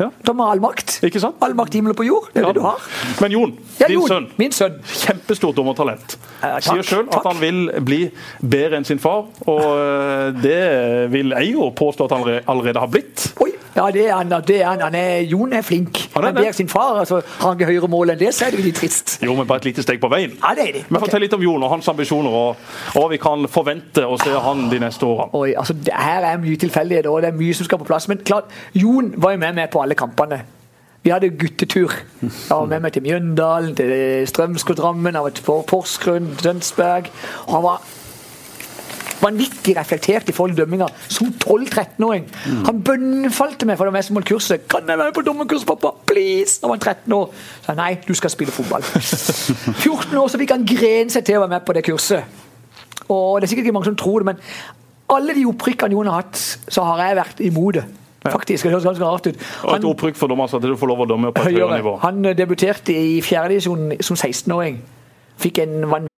Ja. De har all makt. Ikke sant? All makt i himmel og på jord. Det er Ja. det du har. Men Jon, Ja, din Jon, sønn, Min sønn. kjempestort dommertalent. Eh, Sier sjøl at han vil bli bedre enn sin far, og eh, det vil jeg jo påstå at han allerede har blitt. Oi. Ja, det er han. Det er han. han er, Jon er flink. Han er Han ber sin far. altså Har han ikke høyere mål enn det, så er det veldig trist. Jo, men bare et lite steg på veien. Ja, det er det. Men okay. Fortell litt om Jon og hans ambisjoner, og, og hva vi kan forvente å se han de neste årene. Oi, altså det Her er mye tilfeldigheter, og det er mye som skal på plass. Men klart, Jon var jo med meg på alle kampene. Vi hadde guttetur. Jeg var med meg til Mjøndalen, til Strømsgodset Drammen, var til Porsgrunn, Tønsberg. Og han var vanvittig reflektert i forhold til dømminga som 12-13-åring. Han bønnfalte meg for det meste mot kurset. 'Kan jeg være på dommerkurs, pappa? Please!' Da var han 13 år. Så jeg, nei, du skal spille fotball. 14 år så fikk han grene seg til å være med på det kurset. Og det er sikkert ikke mange som tror det, men alle de opprykkene Jon har hatt, så har jeg vært imot det. Faktisk, det høres ganske rart ut. Og et opprykk for dommer, så at du får lov å dømme på et høyere nivå. Han debuterte i fjerdedivisjon som 16-åring. Fikk en vanvittig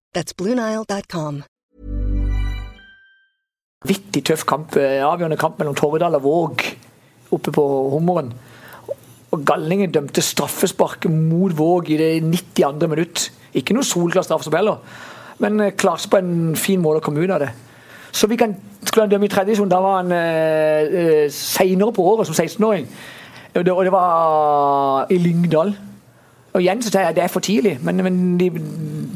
That's BlueNile.com. Vittig tøff kamp, eh, avgjørende kamp mellom Torvedal og Våg oppe på Hummeren. Og Gallingen dømte straffespark mot Våg i det 92. minutt. Ikke noe solklar straffespark heller, men eh, klarte på en fin måte å komme ut av det. Så vi kan, skulle han dømme i tredje divisjon, da var han eh, eh, seinere på året som 16-åring. Og det, og det var i Lyngdal. Og igjen så sier jeg at det er for tidlig, men, men de,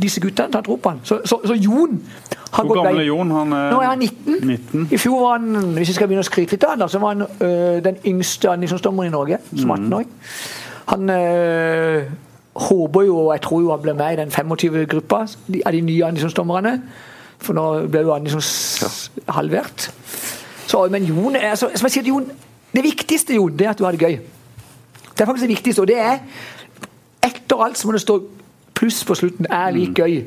disse guttene tar tro på han. Så, så, så Jon har Hvor gammel er. Jon? Han er Nå er han 19. 19. I fjor var han hvis jeg skal begynne å skryte litt av han, så var han øh, den yngste andisdomstommeren i Norge som 18-åring. Han øh, håper jo, og jeg tror jo han blir med i den 25-gruppa av de nye andisdomstommerne. For nå ble jo liksom halvert. Så, men Jon er, så, som jeg sier Jon, det viktigste Jon, det er at du har det gøy. Det er faktisk det viktigste, og det er etter alt så må det stå pluss på slutten. Er like gøy.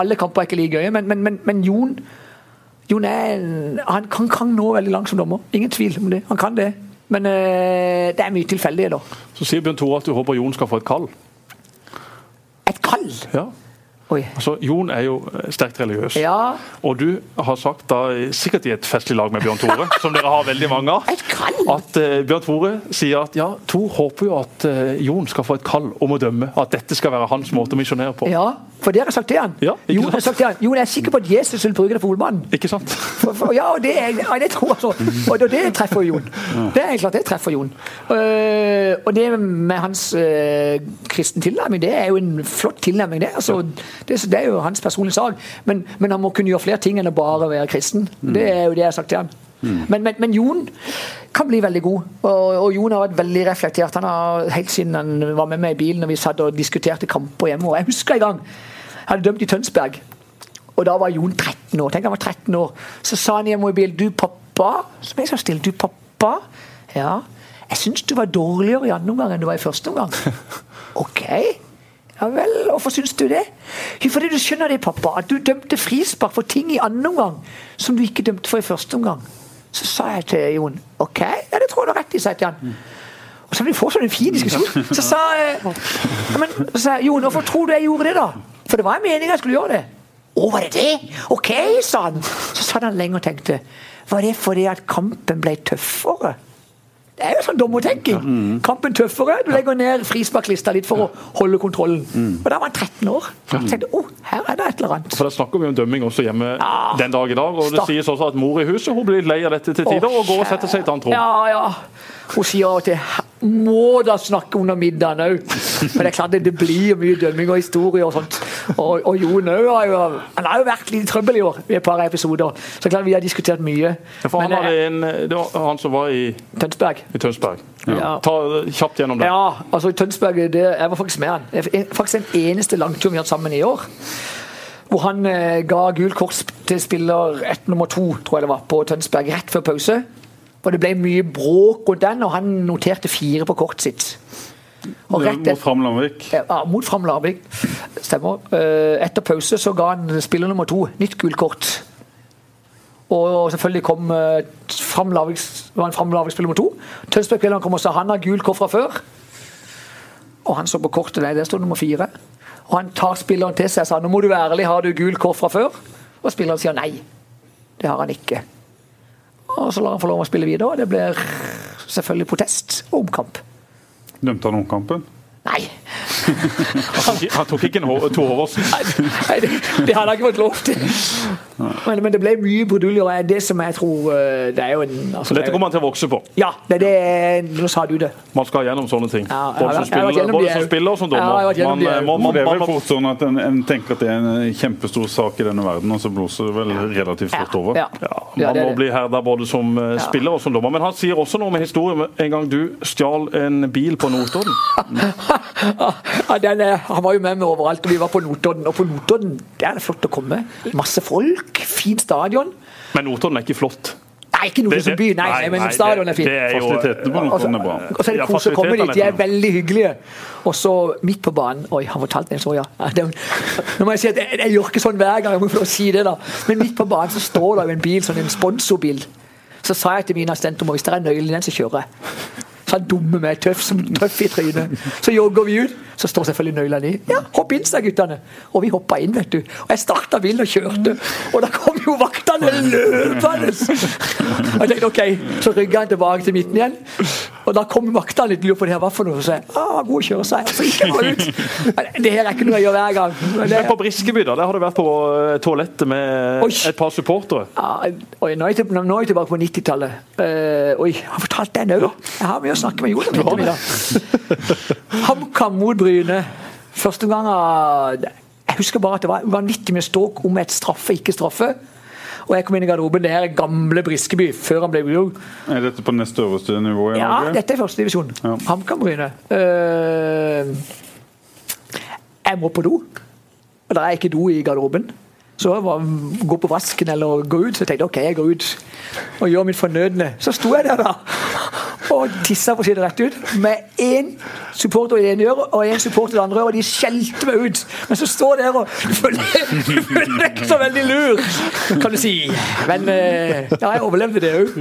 Alle kamper er ikke like gøye, men, men, men, men Jon Jon er han kan, kan nå veldig langt som dommer. Ingen tvil om det. Han kan det. Men øh, det er mye tilfeldig, da. Så sier Bjørn Tore at du håper Jon skal få et kall. Et kall! Ja. Oi. Altså, Jon er jo eh, sterkt religiøs. Ja, Og du har sagt, da, sikkert i et festlig lag med Bjørn Tore, som dere har veldig mange av, at uh, Bjørn Tore sier at ja, Tor håper jo at uh, Jon skal få et kall om å dømme. At dette skal være hans måte å misjonere på. Ja, for det har jeg sagt til han. Ja, Jon, har sagt til han. Jon, er sikker på at Jesus vil bruke det for olmannen. Ikke sant? For, for, ja, og det, er- ja, det tror jeg så. Og det, treffer Jon. Det er klart det treffer Jon. Uh, og det med hans uh, kristen tilnærming, det er jo en flott tilnærming, det. Altså, det, det er jo hans personlige sak. Men, men han må kunne gjøre flere ting enn å bare være kristen. Det er jo det jeg har sagt til han. Men, men, men Jon kan bli veldig god. Og, og Jon har vært veldig reflektert. Han har Helt siden han var med meg i bilen og vi satt og diskuterte kamper hjemme. Og jeg husker en gang jeg hadde dømt i Tønsberg. Og da var Jon 13 år. Tenk han var 13 år. Så sa han hjemme i bilen Du, pappa Så ble jeg så stille. Du, pappa. Ja. Jeg syns du var dårligere i andre omgang enn du var i første omgang. OK. Ja vel, hvorfor syns du det? Fordi du skjønner det, pappa. At du dømte frispark for ting i andre omgang som du ikke dømte for i første omgang. Så sa jeg til Jon OK, ja, det tror jeg du har rett i, sa jeg til han. Og så ble vi fortsatt en fin diskusjon. Så sa ja, men, så sa jeg, Jon, hvorfor tror du jeg gjorde det, da? For det var en mening jeg skulle gjøre det. Å, var det det? OK, sa han. Så satt han lenge og tenkte. Var det fordi at kampen ble tøffere? Det er jo sånn dommertenking. Kampen tøffere. Du legger ned frisparklista litt for å holde kontrollen. Og da var han 13 år. Så jeg tenkte å, her er det et eller annet. For Da snakker vi om dømming også hjemme Ja. den dag i dag. og Det sies også at mor i huset hun blir lei av dette til tider og går og setter seg i et annet rom. Ja, ja. Hun sier av og til må da snakke under middagen òg. For det er klart det, det blir mye dømming og historie og sånt. Og, og Jon òg har jo Han har jo vært litt i trøbbel i år i et par episoder. Så klart vi har diskutert mye. Ja, For han, Men, hadde eh, en, det var han som var i, Tønsberg. i Tønsberg. Ja. Ta kjapt gjennom det. Ja, altså i Tønsberg det, Jeg var faktisk med han. Det er faktisk den eneste langturen vi har hatt sammen i år. Hvor han eh, ga gult kort til spiller ett nummer to, tror jeg det var, på Tønsberg rett før pause. Og det ble mye bråk rundt den, og han noterte fire på kortet sitt. Og rett Mot etter, Fram Larvik? ja, mot Fram Larvik. Stemmer. Eh, Etter pause så ga han spiller nummer to nytt gult kort. Og selvfølgelig kom eh, Fram Larvik framlagsspiller nummer to. Tønsberg-spilleren kom og sa han har gult kort fra før. Og han så på kortet, nei, der sto nummer fire. Og han tar spilleren til seg og sa nå må du være ærlig, har du gult kort fra før? Og spilleren sier nei. Det har han ikke. Og så lar han få lov å spille videre, og det blir selvfølgelig protest og omkamp. Dømte han omkampen? Nei, Han, han tok ikke en to Håvardsen. Nei, det, det hadde han ikke fått lov til. Men, men det ble mye bruduljer, det som jeg tror eh, Det er jo en altså, Så det dette kommer han til å vokse på. Ja, det er det Nå sa du det. Man skal gjennom sånne ting. Ja, Både som spiller, gjennom både som spiller og som dommer. Ja, man, Man, eh, man, det er man, vel man, fort sånn at en, en tenker at det er en kjempestor sak i denne verden, og så blåser det vel relativt fort over. Ja. ja, Ja, man det må bli herda både som eh, Ja. spiller og som dommer. Men han sier også noe med historien. En gang du stjal en bil på Notodden. Ja, den er, han var jo med meg overalt, og vi var på Notodden. Og på Notodden der er det flott å komme. Masse folk, fint stadion. Men Notodden er ikke flott. Nei, ikke noe som by, nei, nei, nei, men nei, stadion er fint. det er jo- Fasilitetene på Notodden er bra. Og så er det kos å komme dit. De er veldig hyggelige. Og så midt på banen Oi, han fortalte en så, Ja, det Nå må jeg si at jeg, jeg gjør ikke sånn hver gang, jeg må få si det da. Men midt på banen så står det jo en bil, sånn en sponsorbil. Så sa jeg til min assistent om at hvis det er nøkkelen i den, så kjører jeg. Så han dumme meg, tøff som tøff i trynet. Så jogger vi ut, så står selvfølgelig nøklene i. Ja, hopp inn, sa guttene. Og vi hoppa inn, vet du. Og jeg starta bilen og kjørte. Og da kom jo vaktene løpende! Og jeg tenkte OK, så rygga han tilbake til midten igjen. Og da kom vaktene litt lurt på det her, hva for noe? Så jeg ah, god å kjøre, sa jeg. Så gikk jeg bare ut. Det her er ikke noe jeg gjør hver gang. Men det, Men på Briskeby, da, der har du vært på eh, toalettet med et par supportere. Ja, oi, nå, er jeg, nå er jeg tilbake på 90-tallet. Uh, oi, har fortalt den òg? Jeg har mye å snakke med Jon om ettermiddag. HamKam mot Bryne. Første gang Jeg husker bare at det var vanvittig mye ståk om et straffe, ikke straffe. Og jeg kom inn i garderoben. Det her er gamle Briskeby, før han ble blod. Er dette på nest øverste nivå i Ja, dette er førstedivisjon. Ja. HamKam Bryne. Uh, jeg må på do. Og der er ikke do i garderoben. Så jeg var, gå på vasken eller gå ut. Så jeg tenkte ok, jeg går ut og gjør mitt fornødne. Så sto jeg der da og tissa for å si det rett ut. Med én supporter i det ene øret og én supporter i det andre øret. De skjelte meg ut. Men så står jeg der og føler ikke så veldig lur, kan du si. Men eh, ja, jeg overlevde det òg.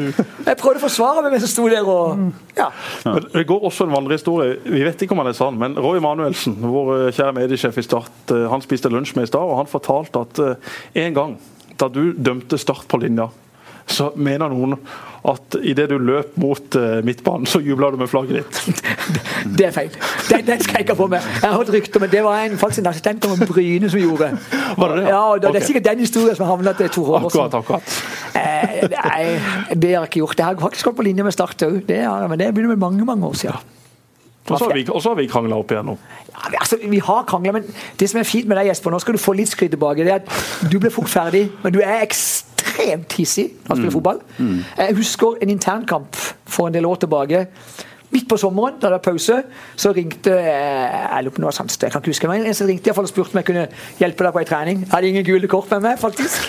Jeg prøvde å forsvare meg, mens jeg sto der og ja. Men Det går også en vandrehistorie. Vi vet ikke om han er sann, men Roy Manuelsen, vår eh, kjære mediesjef i Start, eh, han spiste lunsj med i stad, og han fortalte at en gang da du dømte Start på linja, så mener noen at idet du løp mot eh, midtbanen, så jubla du med flagget ditt. Det er feil. Den, den skal jeg ikke ha på meg. Jeg har hørt rykter, men det var en, faktisk en assistent om Bryne som gjorde. Var det det? Ja, det, okay. det er sikkert den historien som har havnet til Tor Håvardsen. Akkurat, akkurat. Eh, nei, det har jeg ikke gjort. Det har faktisk gått på linje med Start òg, men det begynner med mange mange år siden. Og så har vi, og har vi krangla opp igjennom. Ja, vi- altså, vi har krangla, men det som er fint med deg, Jesper, nå skal du få litt skryt tilbake. det er at Du ble fort ferdig, men du er ekstremt hissig når han spiller fotball. Jeg husker en internkamp for en del år tilbake. Midt på sommeren, da det var pause, så ringte jeg lurer på noe det jeg kan ikke huske, meg, en som ringte fall og spurte om jeg kunne hjelpe deg på ei trening. Jeg hadde ingen gule kort med meg, faktisk.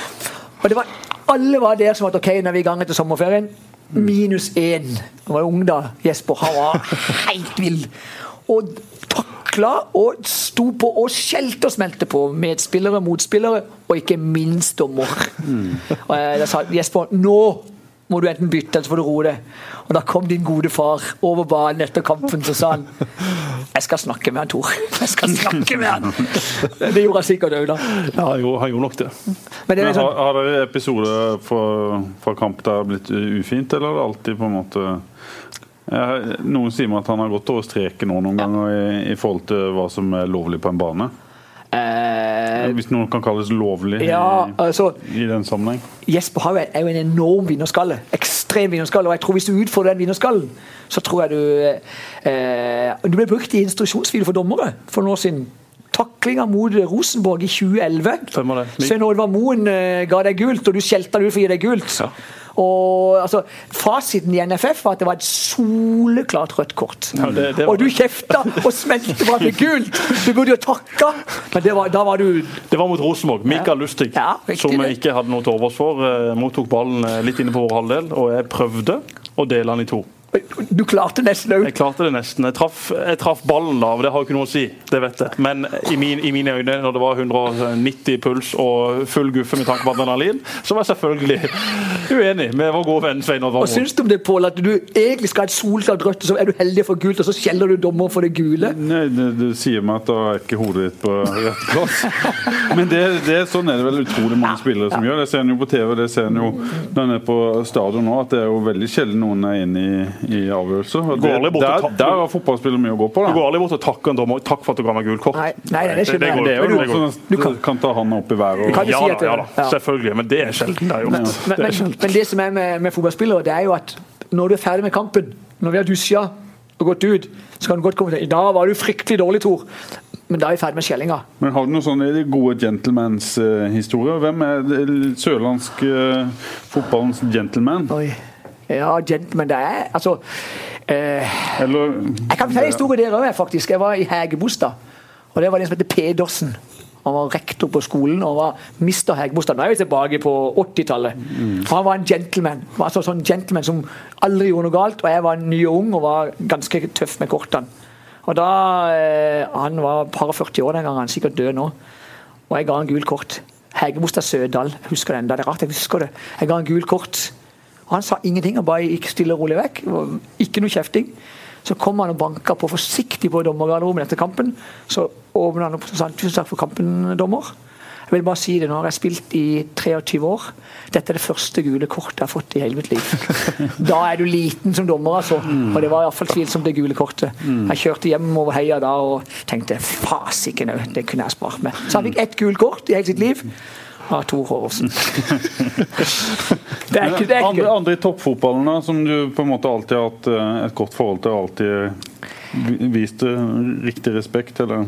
Og det var, alle var der som at ok, nå er vi i gang etter sommerferien. Minus én. Han var ung da, Jesper. Han var helt vill. Og takla og sto på og skjelte og smelte på medspillere, motspillere, og ikke minst dommer. Og jeg, jeg sa Jesper, nå må du enten bytte eller så får du roe deg. Og da kom din gode far over banen etter kampen så sa han jeg skal snakke med han Tor. Jeg skal snakke med han. Det gjorde han sikkert òg, da. Ja, gjorde, han gjorde nok det. Men det er Men har, har dere episoder fra, fra kamp der det har blitt ufint, eller er det alltid på en måte Noen sier meg at han har gått over streken nå noen ganger i, i forhold til hva som er lovlig på en bane. eh, Hvis noe kan kalles lovlig Ja, altså i, i den sammenheng. Jesper Haug er jo en enorm vinnerskalle. Ekstrem vinnerskalle. Og jeg tror hvis du utfordrer den vinnerskallen, så tror jeg du eh, Du ble brukt i instruksjonsvideo for dommere for noen år siden. Taklinga mot Rosenborg i 2011. Stemmer det. Svein Oddvar Moen eh, ga deg gult, og du skjelte han ut for å gi deg gult. Ja. Og altså, Fasiten i NFF var at det var et soleklart rødt kort. Ja, det- det var og du kjefta og smelte for at det gult! Du burde jo takka, men det var, da var du Det var mot Rosenborg. Mikael Lustig, Ja, som jeg ikke hadde noe til overs for, eh, mottok ballen eh, litt inne på vår halvdel, og jeg prøvde å dele den i to. Du klarte nesten òg. Jeg klarte det nesten. Jeg traff, jeg traff ballen da, det har jo ikke noe å si. Det vet jeg. Men i, min, i mine øyne, når det var 190 puls og full guffe med tanke på adrenalin, så var jeg selvfølgelig uenig med vår gode venn Svein Odd Hva syns du om det, Pål? At du egentlig skal ha et solklart rødt, og så er du heldig for gult, og så skjeller du dommeren for det gule? Nei, Du sier meg at da er ikke hodet ditt på rett plass. Men det, det, sånn er det vel utrolig mange spillere som gjør. Det ser en jo på TV, det ser en jo når en er på stadion nå, at det er jo veldig sjelden noen er inne i i avgjørelse. Og det, der, der har fotballspillere mye å gå på. Da. Du går aldri bort og takker en dommer takk for at du ga meg gult kort. Nei, nei, det, det, det, går, det er jo noen som du kan, kan ta handa opp i været. Og... Ja, da, ja, da, selvfølgelig, men det er sjelden det er gjort. Men, men, men, men, det som er med, med fotballspillere, det er jo at når du er ferdig med kampen, når vi har dusja og gått ut, så kan du godt komme til I dag var du fryktelig dårlig, Tor. Men da er vi ferdig med skjellinga. Men Har du noen sånne gode gentlemans-historier? Uh, Hvem er sørlandsk uh, fotballens gentleman? Oi. Ja, gentleman, det er altså Eh, Eller, jeg kan fortelle en historie der òg, faktisk. Jeg var i Hegebostad. Og det var den som heter Pedersen. Han var rektor på skolen og var mister Hegebostad. Nå er vi tilbake på 80-tallet. Mm. Han var en gentleman. Altså sånn gentleman som aldri gjorde noe galt. Og jeg var ny og ung og var ganske tøff med kortene. Og da, eh, Han var par 40 år den gangen, han er sikkert død nå. Og jeg ga han gul kort. Hegebostad Sødal. Husker den. Det er rart jeg husker det. Jeg ga han gul kort. Han sa ingenting, han bare gikk stille og rolig vekk. Ikke noe kjefting. Så kom han og banka på forsiktig på dommergarderoben etter kampen. Så åpna han opp og sa tusen takk for kampen, dommer. Jeg vil bare si det, Nå har jeg spilt i 23 år. Dette er det første gule kortet jeg har fått i hele mitt liv. Da er du liten som dommer, altså. Og det var iallfall tvilsomt det gule kortet. Jeg kjørte hjem over heia da og tenkte fasiken òg, det kunne jeg spart meg. Så han fikk ett gult kort i hele sitt liv av Tor Håvardsen. Andre, andre i toppfotballen som du på en måte alltid har hatt eh, et godt forhold til alltid vist riktig respekt? eller?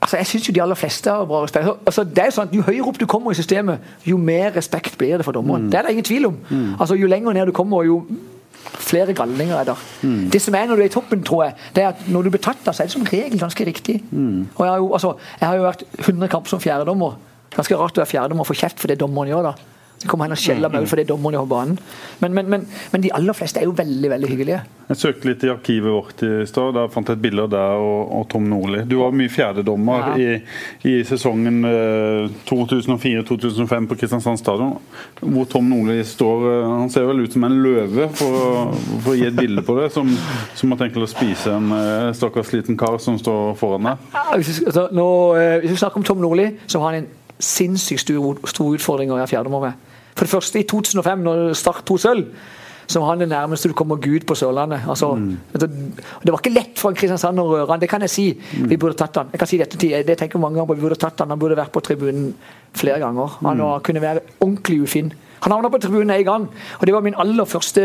Altså, jeg syns de aller fleste har bra respekt. Altså, det er sånn at Jo høyere opp du kommer i systemet, jo mer respekt blir det for dommeren. Mm. Det er det ingen tvil om. Mm. Altså, Jo lenger ned du kommer, jo flere galninger er der. Mm. Det som er når du er i toppen, tror jeg, det er at når du blir tatt så er det som regel ganske riktig. Mm. Og jeg har, jo, altså, jeg har jo vært 100 kamper som fjerdedommer. Ganske rart å være fjerdedommer og få kjeft for det dommeren gjør. da. Så kommer han og skjeller meg ut for det dommeren gjør på banen. Men, men, men, men, de aller fleste er jo veldig veldig hyggelige. Jeg søkte litt i arkivet vårt i stad. Der fant jeg et bilde av deg og, og, Tom Nordli. Du var mye fjerdedommer ja. i, i sesongen eh, 2004-2005 på Kristiansand stadion. Hvor Tom Nordli står eh, Han ser vel ut som en løve, for, for å gi et bilde på det. Som, som har tenkt å spise en eh, stakkars liten kar som står foran deg. Ja, hvis, vi, altså, nå, eh, hvis vi snakker om Tom Nordli, så har han en sinnssykt stor, stor utfordring å være fjerdedommer med. For det første, i 2005, når Start to sølv, så var han det nærmeste du kommer Gud på Sørlandet. Altså, mm. Det var ikke lett for en Kristiansand å røre han, det kan jeg si. Mm. Vi burde tatt han. Jeg kan si dette til, det tenker mange ganger på, vi burde tatt han. Han burde vært på tribunen flere ganger. Han mm. kunne være ordentlig ufin. Han havna på tribunen én gang, og det var min aller første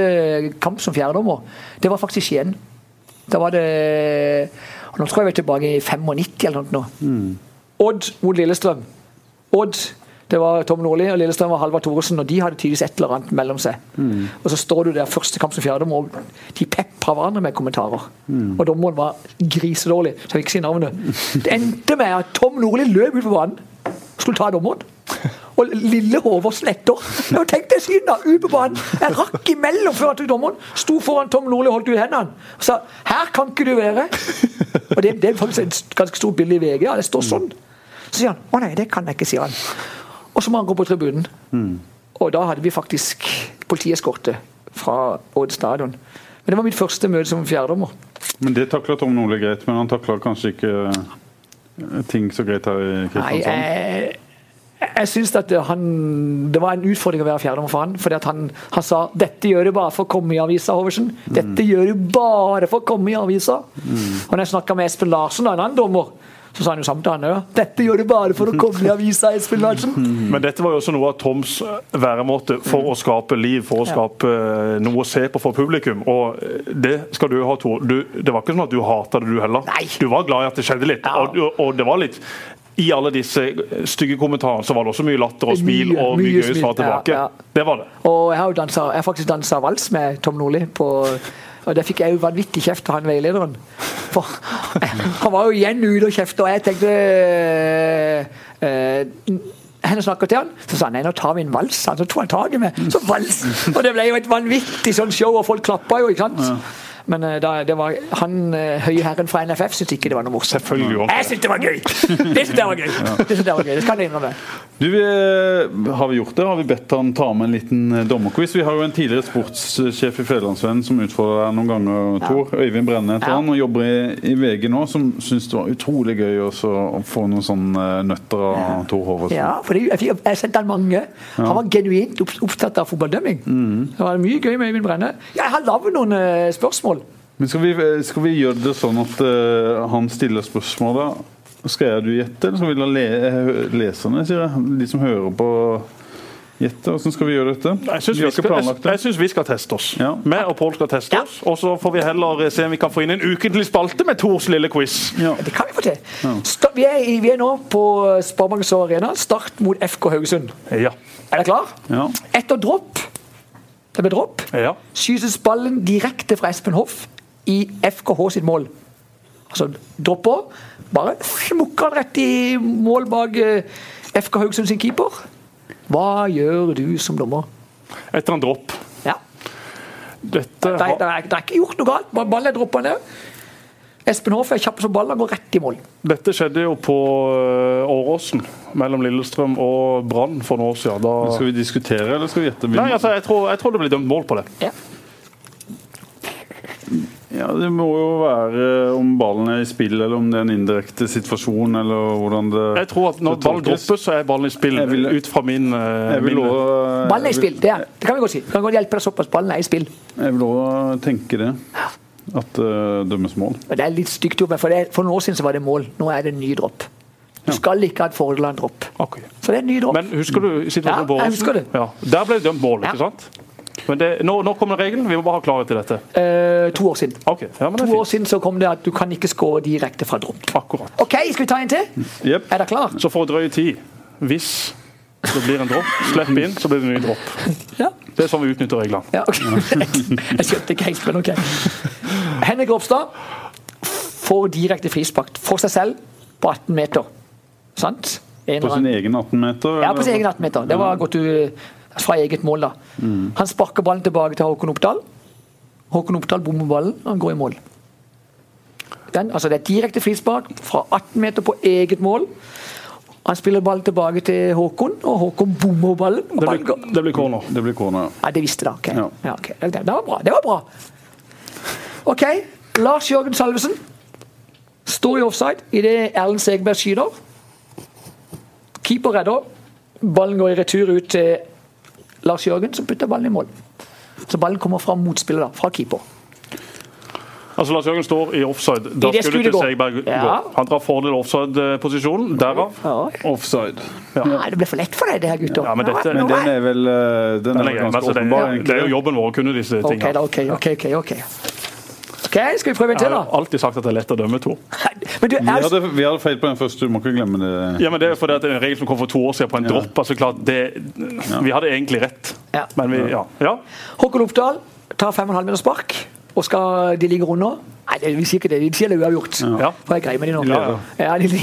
kamp som fjerdedommer. Det var faktisk Skien. Da var det Nå tror jeg vi er tilbake i 95 eller noe. Mm. Odd mot Lillestrøm. Odd det var Tom Nordli og Lillestrøm og Halvard Thoresen, og de hadde tydeligvis et eller annet mellom seg. Mm. Og så står du der første kamp som fjerdedommer, og de pepra hverandre med kommentarer. Mm. Og dommeren var grisedårlig, så jeg vil ikke si navnet. Det endte med at Tom Nordli løp ut på banen og skulle ta dommeren. Og lille Håvardsen etter. Jeg tenkte siden da, ut på banen. Jeg rakk imellom før at dommeren sto foran Tom Nordli og holdt ut hendene. Og sa 'her kan ikke du være'. Og det, det er faktisk et ganske stort bilde i VG. Ja, det står sånn. Så sier han 'å nei, det kan jeg ikke', sier han. Og så må han gå på tribunen. Mm. Og da hadde vi faktisk politieskorte fra Odd stadion. Men det var mitt første møte som fjerdedommer. Men det takla Tom Nordli greit, men han takla kanskje ikke eh, ting så greit her i Kristiansand? Nei, jeg, jeg syns at han, det var en utfordring å være fjerdedommer for han. fordi han, han, sa 'dette gjør du bare for å komme i avisa', Hoversen. Mm. 'Dette gjør du bare for å komme i avisa'. Mm. Og når jeg snakka med Espen Larsen, en annen dommer, så sa han jo samme til han òg. Dette gjør du bare for å komme i avisa, Espen Larsen. Men dette var jo også noe av Toms væremåte for å skape liv, for å skape eh, noe å se på for publikum. Og eh, det skal du ha, Tor. det var ikke sånn at du hata det, du heller. Nei. Du var glad i at det skjedde litt. Og, og det var litt i alle disse stygge kommentarene så var det også mye latter og smil mye, og mye, mye gøy svar tilbake. Ja, ja. Det var det. Og jeg har jo danset, jeg har faktisk dansa vals med Tom Nordli på og det fikk jeg jo vanvittig kjeft av han veilederen. For han var jo igjen ute og kjefta, og jeg tenkte øh, henne snakker til han, så sa han nei, nå tar vi en vals. Så tok han tak i meg. Så vals! Og det ble jo et vanvittig sånn show, og folk klappa jo, ikke sant. Men eh, da, det var han eh, høye herren fra NFF syntes ikke det var noe morsomt. Selvfølgelig gjorde Jeg syntes det var gøy! Det syntes jeg var gøy. Det synes jeg var gøy, det skal jeg innrømme. Du, Har vi gjort det? Har vi bedt han ta med en liten eh, dommerquiz? Vi har jo en tidligere sportssjef i Federlandsvennen som utfordrer deg noen ganger, Tor. Øyvind Brenne heter Ja. han, og jobber i, i VG nå, som syns det var utrolig gøy også å få noen sånne eh, nøtter av Tor Håvardsen. Ja, for det, jeg, jeg sendte han mange. Han var genuint opptatt av fotballdømming. Det var mye gøy med Øyvind Brenne. Jeg har lagd noen eh, spørsmål. Men skal vi, skal vi gjøre det sånn at uh, han stiller spørsmål, da? Skal jeg du gjette, eller skal vi la le, eh, leserne, sier jeg? De som hører på, gjette? Hvordan skal vi gjøre dette? Jeg syns vi vi, vi skal teste oss. Ja. Vi og Pål skal teste Ja. oss. Og så får vi heller se om vi kan få inn en ukentlig spalte med Tors lille quiz. Ja. Det kan vi få til. Ja. Vi, er, vi er nå på Sparebanken Arena. Start mot FK Haugesund. Ja. Er dere klar? Ja. Etter dropp Det blir dropp. ja. Skytes ballen direkte fra Espen Hoff i FKH sitt mål. Altså dropper. Bare smukker han rett i mål bak eh, FK Haugesund sin keeper. Hva gjør du som dommer? Etter en dropp. Ja. Dette Det har, det er, det er ikke gjort noe galt. Ballen er droppa ned. Espen Hoff er kjapp som ballen, går rett i mål. dette skjedde jo på øh, Åråsen, mellom Lillestrøm og Brann for noen år siden. Da... Skal vi diskutere, eller skal vi gjette? Nei, altså, jeg tror, jeg tror det blir dømt mål på det. Ja. Ja, Det må jo være om ballen er i spill, eller om det er en indirekte situasjon, eller hvordan det Jeg tror at Når ball tolkes. så er ballen i spill. Jeg vil- Ut fra min, Jeg vil min Ballen er i spill, det, er. det kan vi godt si. Det kan godt hjelpe deg såpass. Ballen er i spill. Jeg vil også tenke det. At det dømmes mål. Det er litt stygt gjort, men for, det, for noen år siden så var det mål. Nå er det en ny dropp. Du skal ikke ha et fordel av en dropp. Okay. Så det er en ny dropp. Men husker du situasjonen på Ja, Åsen? Ja. Der ble det dømt mål, Ja. ikke sant? Men det, nå, nå kommer regelen. Vi må bare ha klarhet til dette. Eh, to år siden. Okay. ja, men det To år siden så kom det at du kan ikke score direkte fra dropp. Akkurat. OK, skal vi ta en til? Yep. Er dere klar? Så for å drøye tid, hvis det blir en dropp, slipp inn, så blir det en ny dropp. Ja. Det er sånn vi utnytter reglene. ja ok. Jeg skjønte ikke helt, men OK. Henrik Ropstad får direkte frispark for seg selv på 18 meter. Sant? En På sin egen 18-meter? Ja, på sin egen 18 meter. Det var godt du fra eget mål, da. Han sparker ballen tilbake til Håkon Oppdal. Håkon Oppdal bommer ballen, og han går i mål. Den, altså Det er direkte frispark fra 18 meter på eget mål. Han spiller ballen tilbake til Håkon, og Håkon bommer ballen. Og Det ballen går. blir, det blir corner. Det blir corner. Ja, det visste jeg. ok. Ja. Ja, okay. Det, det var bra. Det var bra. OK. Lars Jørgen Salvesen står i offside idet Erlend Segberg skyter. Keeper redder. Ballen går i retur ut til Lars Jørgen, som putter ballen i mål. Så ballen kommer fra motspiller, da, fra keeper. Altså Lars Jørgen står i offside. Da I skulle til gå. Segberg gå. Ja. Han drar fordel offside-posisjonen. Derav. Ja. Offside. Nei, det ble for lett for deg, det her, gutter. Ja, men dette- Men den er vel eh, den Den er ganske det, åpenbar, det er jo jobben vår å kunne disse tingene. tingene. da, ok, ok, ok, ok. Ok, Skal vi prøve en Jeg har da? alltid sagt at det er lett å dømme to. Men du, Vi er, hadde, vi hadde feil på den første, du må ikke glemme det. Ja, men Det er fordi at det er en regel som kom for to år siden på en Ja. dropp. altså klart, det, Vi hadde egentlig rett, Ja. men vi ja. ja. Håkon Oppdal tar 5,5 meter spark, og skal de ligge under? Nei, det, vi sier ikke det. De sier det er uavgjort. Ja. For jeg greier med de nå. Ja, Ja, de, de,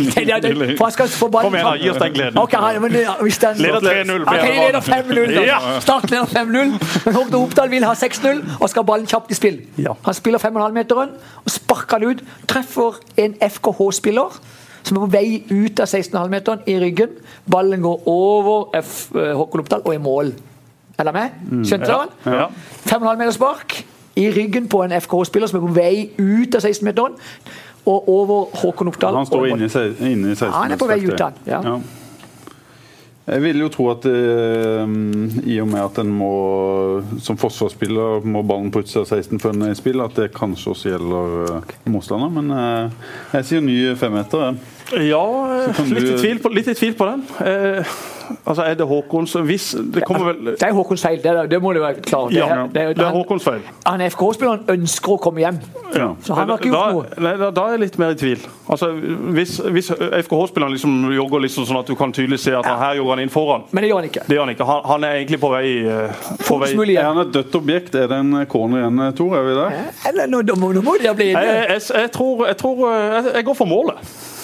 de, for han skal få ballen Kom igjen, da, gi oss den gleden. Ok, han, men, hvis den, Leder 3-0. Ok, de leder 5-0. da. Ja. Start leder 5-0. Men Håkon Oppdal vil ha 6-0 og skal ballen kjapt i spill. Ja. Han spiller 5,5-meteren og sparker den ut. Treffer en FKH-spiller som er på vei ut av 16,5-meteren i ryggen. Ballen går over F, eh, Håkon Oppdal og i mål. Er dere med? Skjønte dere? Mm. Ja. 5,5 meter spark i ryggen på en FKH-spiller som er på vei ut av 16-meteren. Og over Håkon Oppdal. Han står inne i, se- inne 16 Han er på vei ut, han. Ja. Jeg vil jo tro at eh, i og med at en må som forsvarsspiller må ballen på utsida av 16 før en er i spill, at det kanskje også gjelder uh, motstander. Men eh, jeg sier ny femmeter. Ja, litt, du- i tvil på, litt i tvil på den. Eh, altså, Er det Håkons Hvis Det kommer vel Det er Håkons feil, det, det må du være klar over. Ja, Det det er Håkons feil. Han FK-spilleren ønsker å komme hjem, Ja. så han har ikke da, noe. Nei, da, da er jeg litt mer i tvil. Altså, Hvis, hvis FKH-spilleren liksom jogger liksom sånn at du kan tydelig se at Ja. her jogger han inn foran Men det gjør han ikke. Det gjør han ikke. Han, han er egentlig på vei, eh, på vei. Er han et dødt objekt? Er det en corner igjen, Tor? Er vi der? Eller nå, nå, må- nå må de bli Jeg, inne. jeg, jeg, tror, jeg tror eh, jeg, jeg går for målet.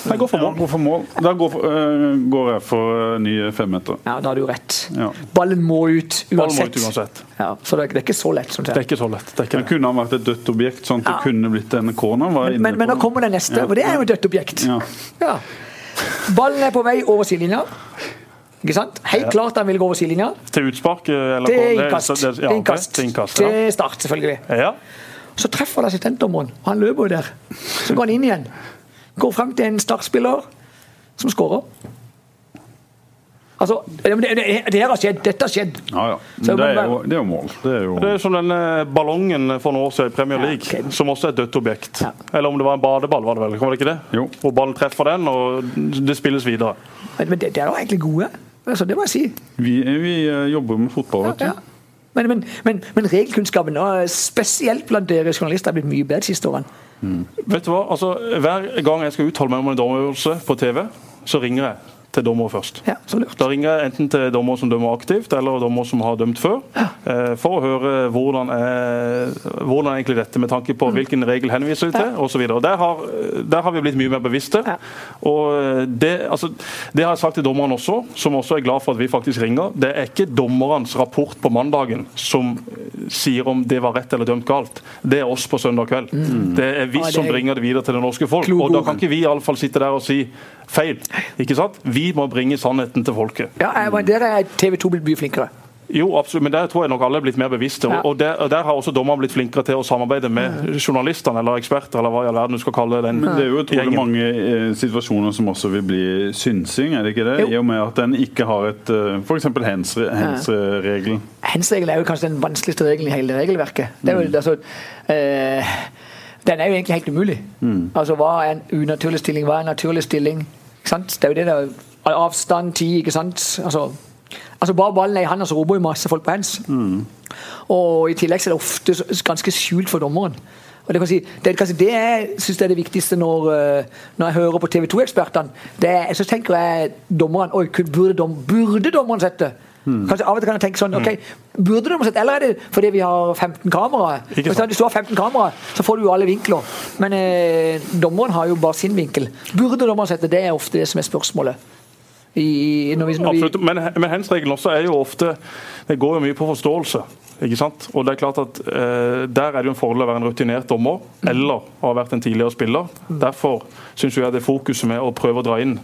Jeg går for Ja, mål. går for mål. Da går, for, øh, går jeg for nye ny femmeter. Ja, da har du rett. Ja. Ballen må ut Ballen må uansett. ut uansett. Ja, så det er, det er ikke så lett, sånn Det er ikke så lett. Det er ikke Det det. kunne ha vært et dødt objekt, sånn at det kunne blitt en corner. Men, inne men da kommer det neste, Ja. og det er jo et dødt objekt. Ja. Ja. Ballen er på vei over sidelinja. Ikke sant? Helt klart han vil gå over sidelinja. Til utspark? eh, Eller Til innkast. det- det- ja, innkast. Til innkast, ja. Til start, selvfølgelig. ja. Så treffer han assistentdommeren, og han løper jo der. Så går han inn igjen. Går frem til en startspiller som skårer. Altså, det, det, det her har skjedd. Dette har skjedd. Ja, ja. Men det, er jo, det er jo mål. Det er jo Det er som denne ballongen for noen år siden i Premier League, Ja, okay. som også er et dødt objekt. Ja. Eller om det var en badeball, var det vel? Var det ikke det? Jo. Og ballen treffer den, og det spilles videre. Men, men det, det er jo egentlig gode. Altså, det må jeg si. vi, vi øh, jobber med fotball, vet du. Men, men, men, men regelkunnskapen, og spesielt blant dere journalister, har blitt mye bedre de siste årene. Vet du hva? Altså, Hver gang jeg skal uttale meg om en dommeravgjørelse på TV, så ringer jeg til dommer først. Ja, så lurt. Da ringer jeg enten til dommer som dømmer aktivt, eller dommer som har dømt før, ja. for å høre hvordan er, hvordan er egentlig dette med tanke på hvilken regel henviser de til, osv. Der, har- der har vi blitt mye mer bevisste. Ja. Og eh, det, altså, det har jeg sagt til dommerne også, som også er glad for at vi faktisk ringer. Det er ikke dommerens rapport på mandagen som eh, sier om det var rett eller dømt galt. Det er oss på søndag kveld. Det er vi Ja, det som er bringer det videre til det norske folk. kloke Og da kan ikke vi i alle fall sitte der og si feil. Ikke sant? Vi må bringe sannheten til folket. Ja, men Der er TV 2 blitt mye flinkere. Jo, absolutt, men der tror jeg nok alle er blitt mer bevisste. Ja. Og, der, og der har også dommerne blitt flinkere til å samarbeide med journalistene eller eksperter, eller hva i all verden du skal kalle den Men det er jo utrolig mange eh, situasjoner som også vil bli synsing, er det ikke det? Jo. I og med at den ikke har et uh, f.eks. hands-regelen. Hands-regel er jo kanskje den vanskeligste regelen i hele regelverket. Det er jo, altså, eh, den er jo egentlig helt umulig. Altså, Hva er en unaturlig stilling? Hva er en naturlig stilling? Ikke sant? Det er jo det der Avstand, tid, ikke sant? Altså, altså Bare ballen er i handa, så roper jo masse folk på hands. Og I tillegg så er det ofte ganske skjult for dommeren. Og det, kan si, det kanskje det jeg syns er det viktigste når, eh, når jeg hører på TV 2-ekspertene. Er- Så tenker jeg dommeren Oi, burde, dom, burde dommeren sette? Kanskje Av og til kan jeg tenke sånn ok, Burde dommeren sette, eller er det fordi vi har 15 kameraer? Hvis du har 15 kameraer, så får du jo alle vinkler. Men eh, dommeren har jo bare sin vinkel. Burde dommeren sette? Det er ofte det som er spørsmålet. I, når vi, når vi, Absolutt, Men, men hands-regelen også er jo ofte Det går jo mye på forståelse. ikke sant? Og det er klart at eh, Der er det jo en fordel å være en rutinert dommer eller å ha vært en tidligere spiller. Derfor syns jeg det fokuset med å prøve å dra inn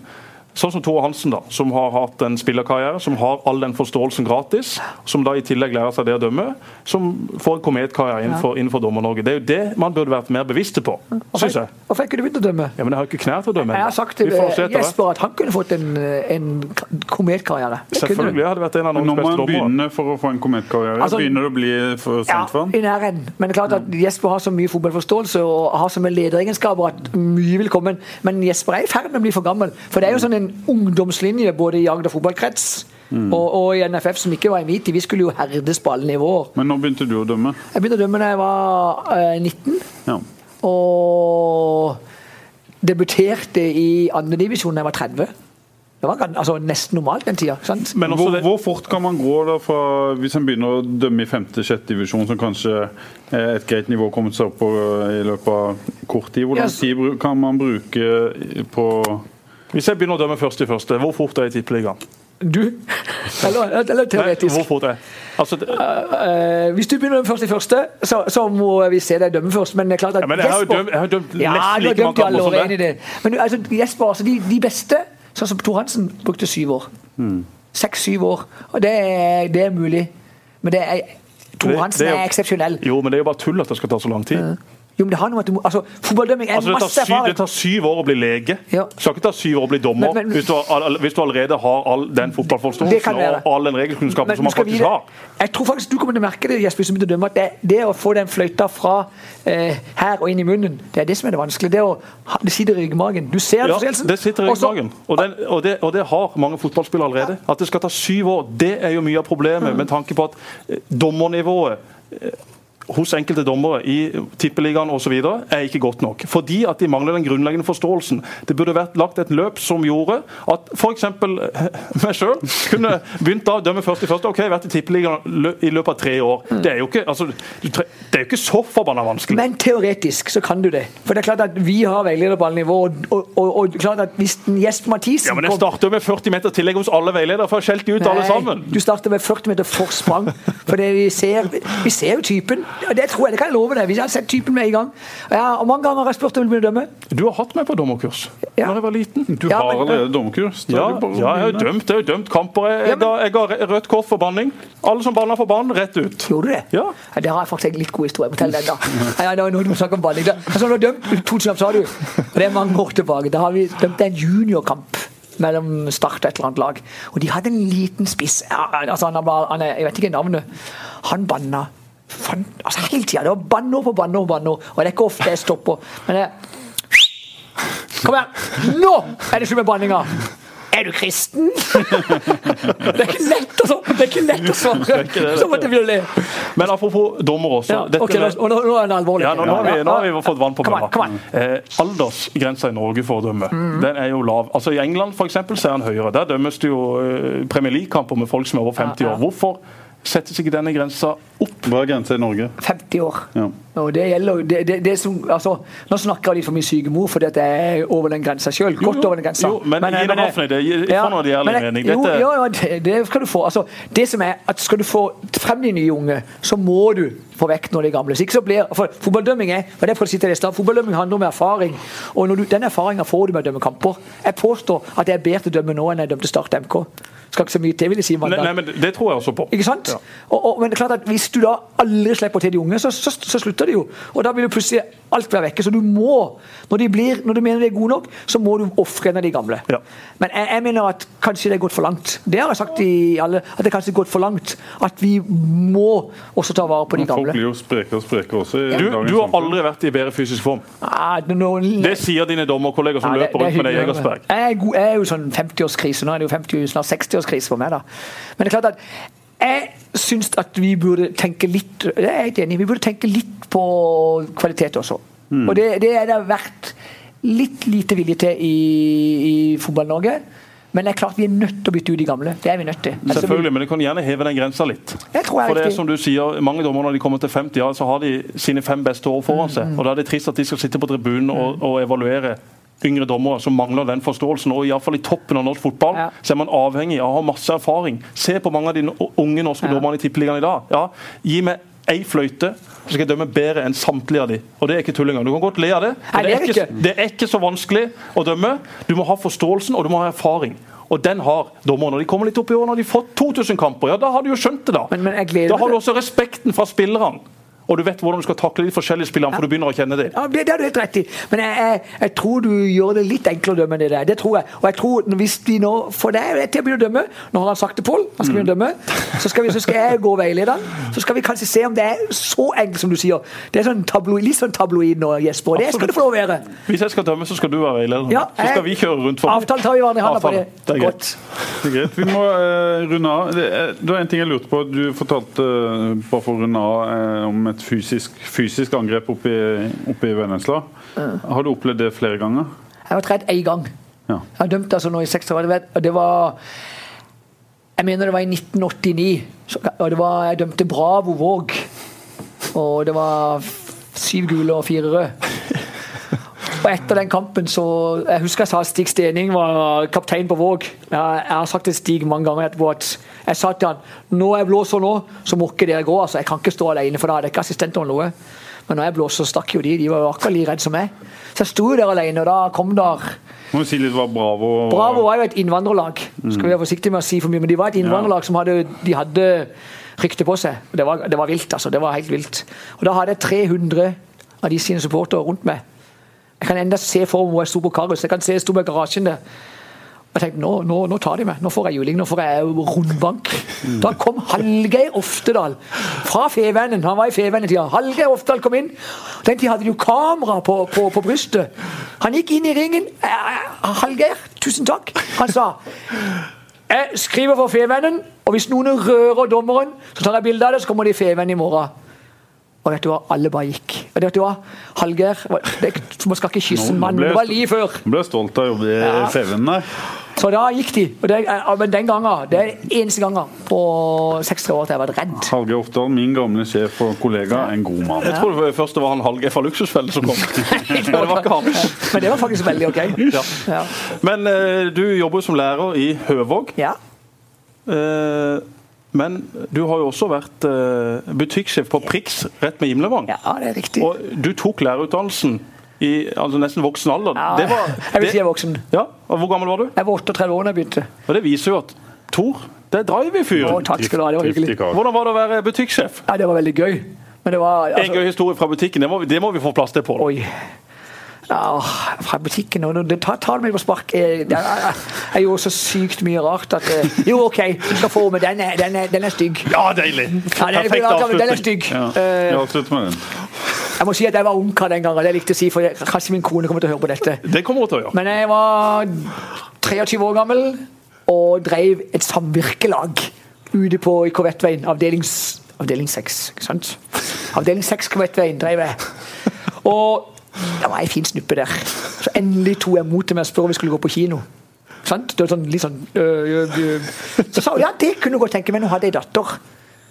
Sånn som Tore Hansen, da, som har hatt en spillerkarriere, som har all den forståelsen gratis, som da i tillegg lærer seg det å dømme, som får en kometkarriere innenfor, innenfor Dommer-Norge. Det er jo det man burde vært mer bevisste på, syns jeg. Hvorfor ikke du begynt å dømme? Ja, Men jeg har ikke knær til å dømme. Jeg har sagt til eh. Jesper at han kunne fått en, en kometkarriere. Selvfølgelig hadde det vært en av Norges når beste man dommere. begynner for å få en kometkarriere, Altså- begynner det å bli for Ja, sent for han? i nærheten. Men det er klart at Jesper har så mye fotballforståelse og har så mye lederegenskaper at mye vil komme. Men Jesper er i ferd med å bli for gammel. For det er jo sånn en ungdomslinje både i Agder fotballkrets og, og i NFF som ikke var i mitt. Vi skulle jo herdes på alle nivåer. Men når begynte du å dømme? Jeg begynte å dømme da jeg var eh, 19. Ja. Og debuterte i andredivisjon da jeg var 30. Det var altså, nesten normalt den tida. sant? Men Hvor, hvor fort kan man gå da fra, hvis en begynner å dømme i femte-sjette divisjon, som kanskje er et greit nivå kommet seg opp på i løpet av kort tid? Hvor Ja, lang så- tid kan man bruke på hvis jeg begynner å dømme først i første, hvor fort er jeg i tippeligaen? Du? Eller, eller Nei, teoretisk. Hvor fort er jeg? Altså, det- Eh, hvis du begynner først i første, så, så må vi se deg dømme først. Men det er klart at Ja, men jeg har jo dømt- jeg har dømt ja, nesten du like mange kamper som deg. Men altså, Jesper, altså, de, de beste, sånn som Tor Hansen, brukte syv år. Hmm. Seks-syv år. Og det er, det er mulig. Men det er, Tor Hansen det er jo- er eksepsjonell. jo, men det er jo bare tull at det skal ta så lang tid. Jo, men det noe med at du må, altså, Fotballdømming er Altså, det, masse erfaring. det tar syv år å bli lege. Ja. Det skal ikke ta syv år å bli dommer Men- men- hvis, du, har- all, hvis du allerede har all den fotballforståelsen og all den regelkunnskapen som man faktisk har. Jeg tror faktisk du kommer til å merke det Jesper, som begynte å dømme, at det, det å få den fløyta fra eh, her og inn i munnen, det er det som er det vanskelige. Det, å, det sitter i ryggmagen. Du ser Ja, forståelsen. det sitter i ryggmagen. Og, den- og, det- og det har mange fotballspillere allerede. At det skal ta syv år, det er jo mye av problemet med tanke på at eh, dommernivået eh, hos enkelte dommere i tippeligaen osv. er ikke godt nok. Fordi at de mangler den grunnleggende forståelsen. Det burde vært lagt et løp som gjorde at f.eks. meg sjøl kunne begynt å dømme først i første. Ok, vært i tippeligaen i løpet av tre år. Det er jo ikke, altså, det er jo ikke så forbanna vanskelig. Men teoretisk så kan du det. For det er klart at vi har veileder på alle nivåer. Og, og, og, klart at hvis Jesper Mathisen Ja, men Jeg starter jo med 40 meter tillegg hos alle veiledere, for å skjelt de ut alle sammen. Du starter med 40 meter forsprang. For vi ser, vi ser jo typen. Det tror jeg, det kan jeg love deg. Vi har sett typen med en gang. Ja, og Mange ganger har jeg spurt om du vil dømme. Du har hatt meg på dommerkurs Ja. jeg var liten. Du Ja, har allerede dommerkurs. Ja, ja, jeg har jo dømt, jeg har dømt kamper. Jeg, Ja, jeg, men- jeg har rødt kort for banning. Alle som banner for banen, rett ut. Gjorde du det? Ja. Det har jeg faktisk en litt god historie. Fortell den, da. Ja, nå, du snakker om banning. Da- Altså, du har dømt 2000, sa du. Og det er mange år tilbake. Da har vi dømt en juniorkamp mellom Start og et eller annet lag. Og de hadde en liten spiss. Ja, altså, han, han jeg vet ikke navnet. Han banna fan, altså, hele tida. Det var banneord på banneord på banneord. Og det er ikke ofte jeg stopper. Men jeg Kom igjen! Nå er det slutt med banninga! Er du kristen? det er ikke lett å. Det er ikke lett å svare. Så måtte vi le. Men apropos dommer også. Ja, dette ok, med- nå, nå, er det alvorlig. Ja, nå, nå, har vi, nå har vi fått vann på an. Eh, aldersgrensa i Norge for å dømme den er jo lav. Altså I England for eksempel, så er den høyere. Der dømmes det jo eh, Premier League-kamper med folk som er over 50 Ja, ja. år. Hvorfor settes ikke denne grensa opp? Hva er grensa i Norge? 50 år. Ja. Og det gjelder det, det, det som, altså, Nå snakker jeg litt for min syke mor, for dette er over den grensa sjøl. Jo, Godt jo, over den grensa. jo, men gi det offentlig, det- gi- noe ærlig men mening. Jo, Dette- jo, jo det, det skal du få. Altså, det som er at Skal du få frem de nye unge, så må du få vekk noen av de gamle. Så ikke så blir, for Fotballdømming er og det for å si til deg, fotballdømming handler om erfaring. Og når du, Den erfaringa får du med å dømme kamper. Jeg påstår at jeg er bedre til å dømme nå enn jeg dømte Start MK. Skal ikke så mye til, vil jeg si. Nei, nei, men Det tror jeg også på. Ikke sant? Ja. Og, og, men det er klart at hvis du da aldri slipper til de unge, så, så, så slutter de jo. Og da vil jo plutselig alt være vekke. Så du må, når de, blir, når du mener de er gode nok, så må du ofre en av de gamle. Ja. Men jeg, jeg mener at kanskje det er gått for langt. Det har jeg sagt i alle, at det er kanskje gått for langt. At vi må også ta vare på de gamle. Folk blir jo sprekere og sprekere også. Ja. Du, du har aldri vært i bedre fysisk form. Ah, det, Det sier dine dommerkolleger som ah, det- løper er rundt med deg i er, jeg er jo sånn 50-årskrise. Nå er det jo 50, snart 60-årskrise for meg, da. Men det er klart at jeg syns at vi burde tenke litt Jeg er helt enig. Vi burde tenke litt på kvalitet også. Mm. Og det, det er det vært litt lite vilje til i, i Fotball-Norge. Men det er klart vi er nødt til å bytte ut de gamle. Det er vi nødt til. Altså, Selvfølgelig, men det kan gjerne heve den grensa litt. Jeg tror jeg For det er som du sier, Mange dommere når de kommer til 50, ja, så har de sine fem beste år foran Mm, seg. og Da er det trist at de skal sitte på tribunen og, og evaluere yngre dommere som mangler den forståelsen. og Iallfall i toppen av norsk fotball Ja. så er man avhengig av å ha masse erfaring. Se på mange av de unge norske Ja. dommerne i Tippeligaen i dag. Ja, Gi meg ei fløyte, så skal jeg dømme bedre enn samtlige av de. Og det er ikke tulling engang. Du kan godt le av det, men det er, ikke, det er ikke så vanskelig å dømme. Du må ha forståelsen, og du må ha erfaring. Og den har dommerne. De kommer litt opp i år, når de har fått 2000 kamper, ja, da har du jo skjønt det, da. Men- men da har du også respekten fra spillerne. Og du vet hvordan du skal takle de forskjellige spillerne, for du begynner å kjenne dem. Ja, det, det har du helt rett i. Men jeg, jeg, jeg tror du gjør det litt enklere å dømme enn det der. Det tror jeg. Og jeg tror hvis vi nå får det er til å begynne å dømme. Nå har han sagt det, Pål. Han skal begynne å dømme. Så skal, vi, så skal jeg gå veilederen. Så skal vi kanskje se om det er så enkelt som du sier. Det er sånn tabloid, litt sånn tabloid nå, Jesper. Og det skal du få lov å være. Hvis jeg skal dømme, så skal du være veileder. Ja, så skal vi kjøre rundt for Avtalen tar vi hverandre i handa på det. Det er greit. Godt. Det er greit. Vi må uh, runde av. Det, er- en ting jeg lurte på. Du fortalte, uh, bare for å runde av, uh, om et fysisk, fysisk angrep oppe i, oppe i Vennesla. Har du opplevd det flere ganger? Jeg har tredd én gang. Ja. Jeg har dømt altså nå i seks år. Og det var Jeg mener det var i 1989. Så, og det var, jeg dømte Bravo Våg. Og det var syv gule og fire røde. Og etter den kampen så Jeg husker jeg sa Stig Stening var kaptein på Våg. Jeg, jeg har sagt til Stig mange ganger etterpå at jeg sa til han når jeg blåser nå, så må ikke dere gå. altså Jeg kan ikke stå alene, for da hadde jeg ikke assistent eller noe. Men når jeg blåser, så stakk jo de. De var jo akkurat like redde som meg. Så jeg sto der alene, og da kom der Må du si litt hva Bravo Bravo var jo et innvandrerlag. Skal vi være forsiktige med å si for mye, men de var et innvandrerlag som hadde, de hadde rykte på seg. Det var, det var vilt, altså. Det var helt vilt. Og da hadde jeg 300 av de sine supportere rundt meg. Jeg kan enda se for meg hvor jeg sto på Karus. Jeg kan se jeg sto på garasjen der. Jeg tenkte, nå, nå, nå tar de meg. Nå får jeg juling. Nå får jeg rundbank. Da kom Hallgeir Oftedal fra Fevennen. Han var i Fevennen tida. Hallgeir Oftedal kom inn. Den tida hadde de jo kamera på, på, på brystet. Han gikk inn i ringen. Eh, eh, Hallgeir, tusen takk. Han sa jeg skriver for Fevennen, og hvis noen rører dommeren, så tar jeg bilde av det, så kommer de i Fevennen i morgen. Og vet du hva, alle bare gikk. Og vet du hva, Hallgeir Man skal ikke kysse en mann, det var sto- før. Nå ble jeg stolt av å jobbe i Ja. Fevennen der. Så da gikk de. Og det, men den gangen, det er eneste gangen på 60 år at jeg har vært redd. Halge Oftdal, min gamle sjef og kollega, en god mann. Jeg tror det først det var han Halge fra Luksusfellen som kom. Men det var ikke han. Men det var faktisk veldig ok. Ja. Men eh, du jobber jo som lærer i Høvåg. ja. Eh, men du har jo også vært eh, butikksjef på Prix rett med Gimlevang. ja, det er riktig. Og du tok lærerutdannelsen i altså nesten voksen alder. Ja, det var, jeg vil si jeg er voksen. ja, og Hvor gammel var du? Jeg var 38 år da jeg begynte. Og Det viser jo at Tor, det er drive i Å, fyren. takk skal du ha, det var hyggelig. Hvordan var det å være butikksjef? Ja, det var veldig gøy. Men det var En altså, gøy historie fra butikken, det må vi, det må vi få plass til på. Oi. Ja, fra butikken og det tar, tar meg på spark. Jeg, jeg, jeg, jeg gjorde så sykt mye rart at eh, Jo, OK, du skal få med den. Den er, den er stygg. Ja, deilig! Ja, den, Perfekt den er avslutning. stygg. Ja, Eh, vi avslutter med den. Jeg må si at jeg var ungkar den gangen. Det viktig å si, for jeg, kanskje min kone kommer til å høre på dette. Det kommer hun til å gjøre. Men jeg var 23 år gammel og drev et samvirkelag ute på i Korvettveien, avdelings, avdeling 6. Ikke sant? Avdeling 6 Korvettveien drev jeg. Og det var ei fin snuppe der. Så endelig tok jeg mot til meg og spurte om vi skulle gå på kino. Sant? Det var sånn, litt sånn øh, øh, øh. Så sa hun ja, det kunne hun godt tenke meg. Hun hadde ei datter.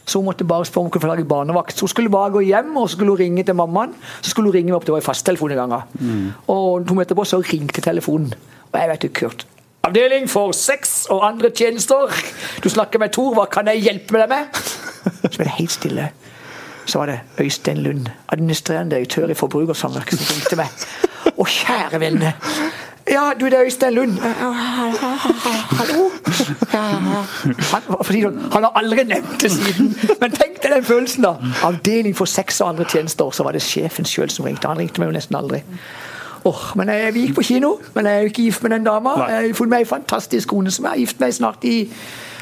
Så hun måtte bare spørre om hun kunne få lage barnevakt. Så hun skulle bare gå hjem og så skulle hun ringe til mammaen. Så skulle hun ringe meg opp, det var i fasttelefon en gang. Og to minutter etterpå så ringte telefonen. Og jeg vet ikke, Kurt. Avdeling for sex og andre tjenester. Du snakker med Tor, hva kan jeg hjelpe deg med? Så ble det helt stille. Så var det Øystein Lund, administrerende direktør i Forbrukersamvirket, som ringte meg. Å, kjære venne. Ja, du, det er Øystein Lund. Hallo? Han, det sånn, han har aldri nevnt det siden. Men tenk deg den følelsen, da. Avdeling for sex og andre tjenester. Så var det sjefen sjøl som ringte. Han ringte meg jo nesten aldri. Oh, men jeg, Vi gikk på kino, men jeg er jo ikke gift med den dama. Jeg har funnet meg ei fantastisk kone som jeg har gift meg snart i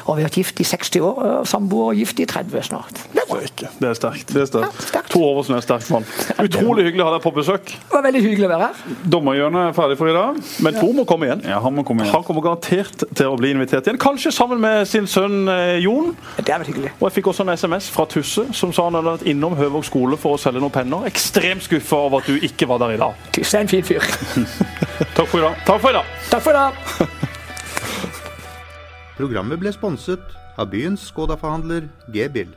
og vi har vært gift i 60 år, samboer og gift i 30 snart. Det var, Ikke. Det er sterkt. Det er sterkt. ja, sterkt. Tor Oversen er sterkt mann. Utrolig hyggelig å ha deg på besøk. Det var veldig hyggelig å være her. Dommerhjørnet er ferdig for i dag. Men Tor må komme igjen. Ja, Han må komme igjen. Han kommer garantert til å bli invitert igjen. Kanskje sammen med sin sønn eh, Jon. Det er vært hyggelig. Og Jeg fikk også en SMS fra Tusse som sa han hadde vært innom Høvåg skole for å selge noen penner. Ekstremt skuffa over at du ikke var der i dag. Tusse er en fin fyr. Takk for i dag. Takk for i dag. Takk for i dag. Programmet ble sponset av byens Skoda-forhandler G-bil.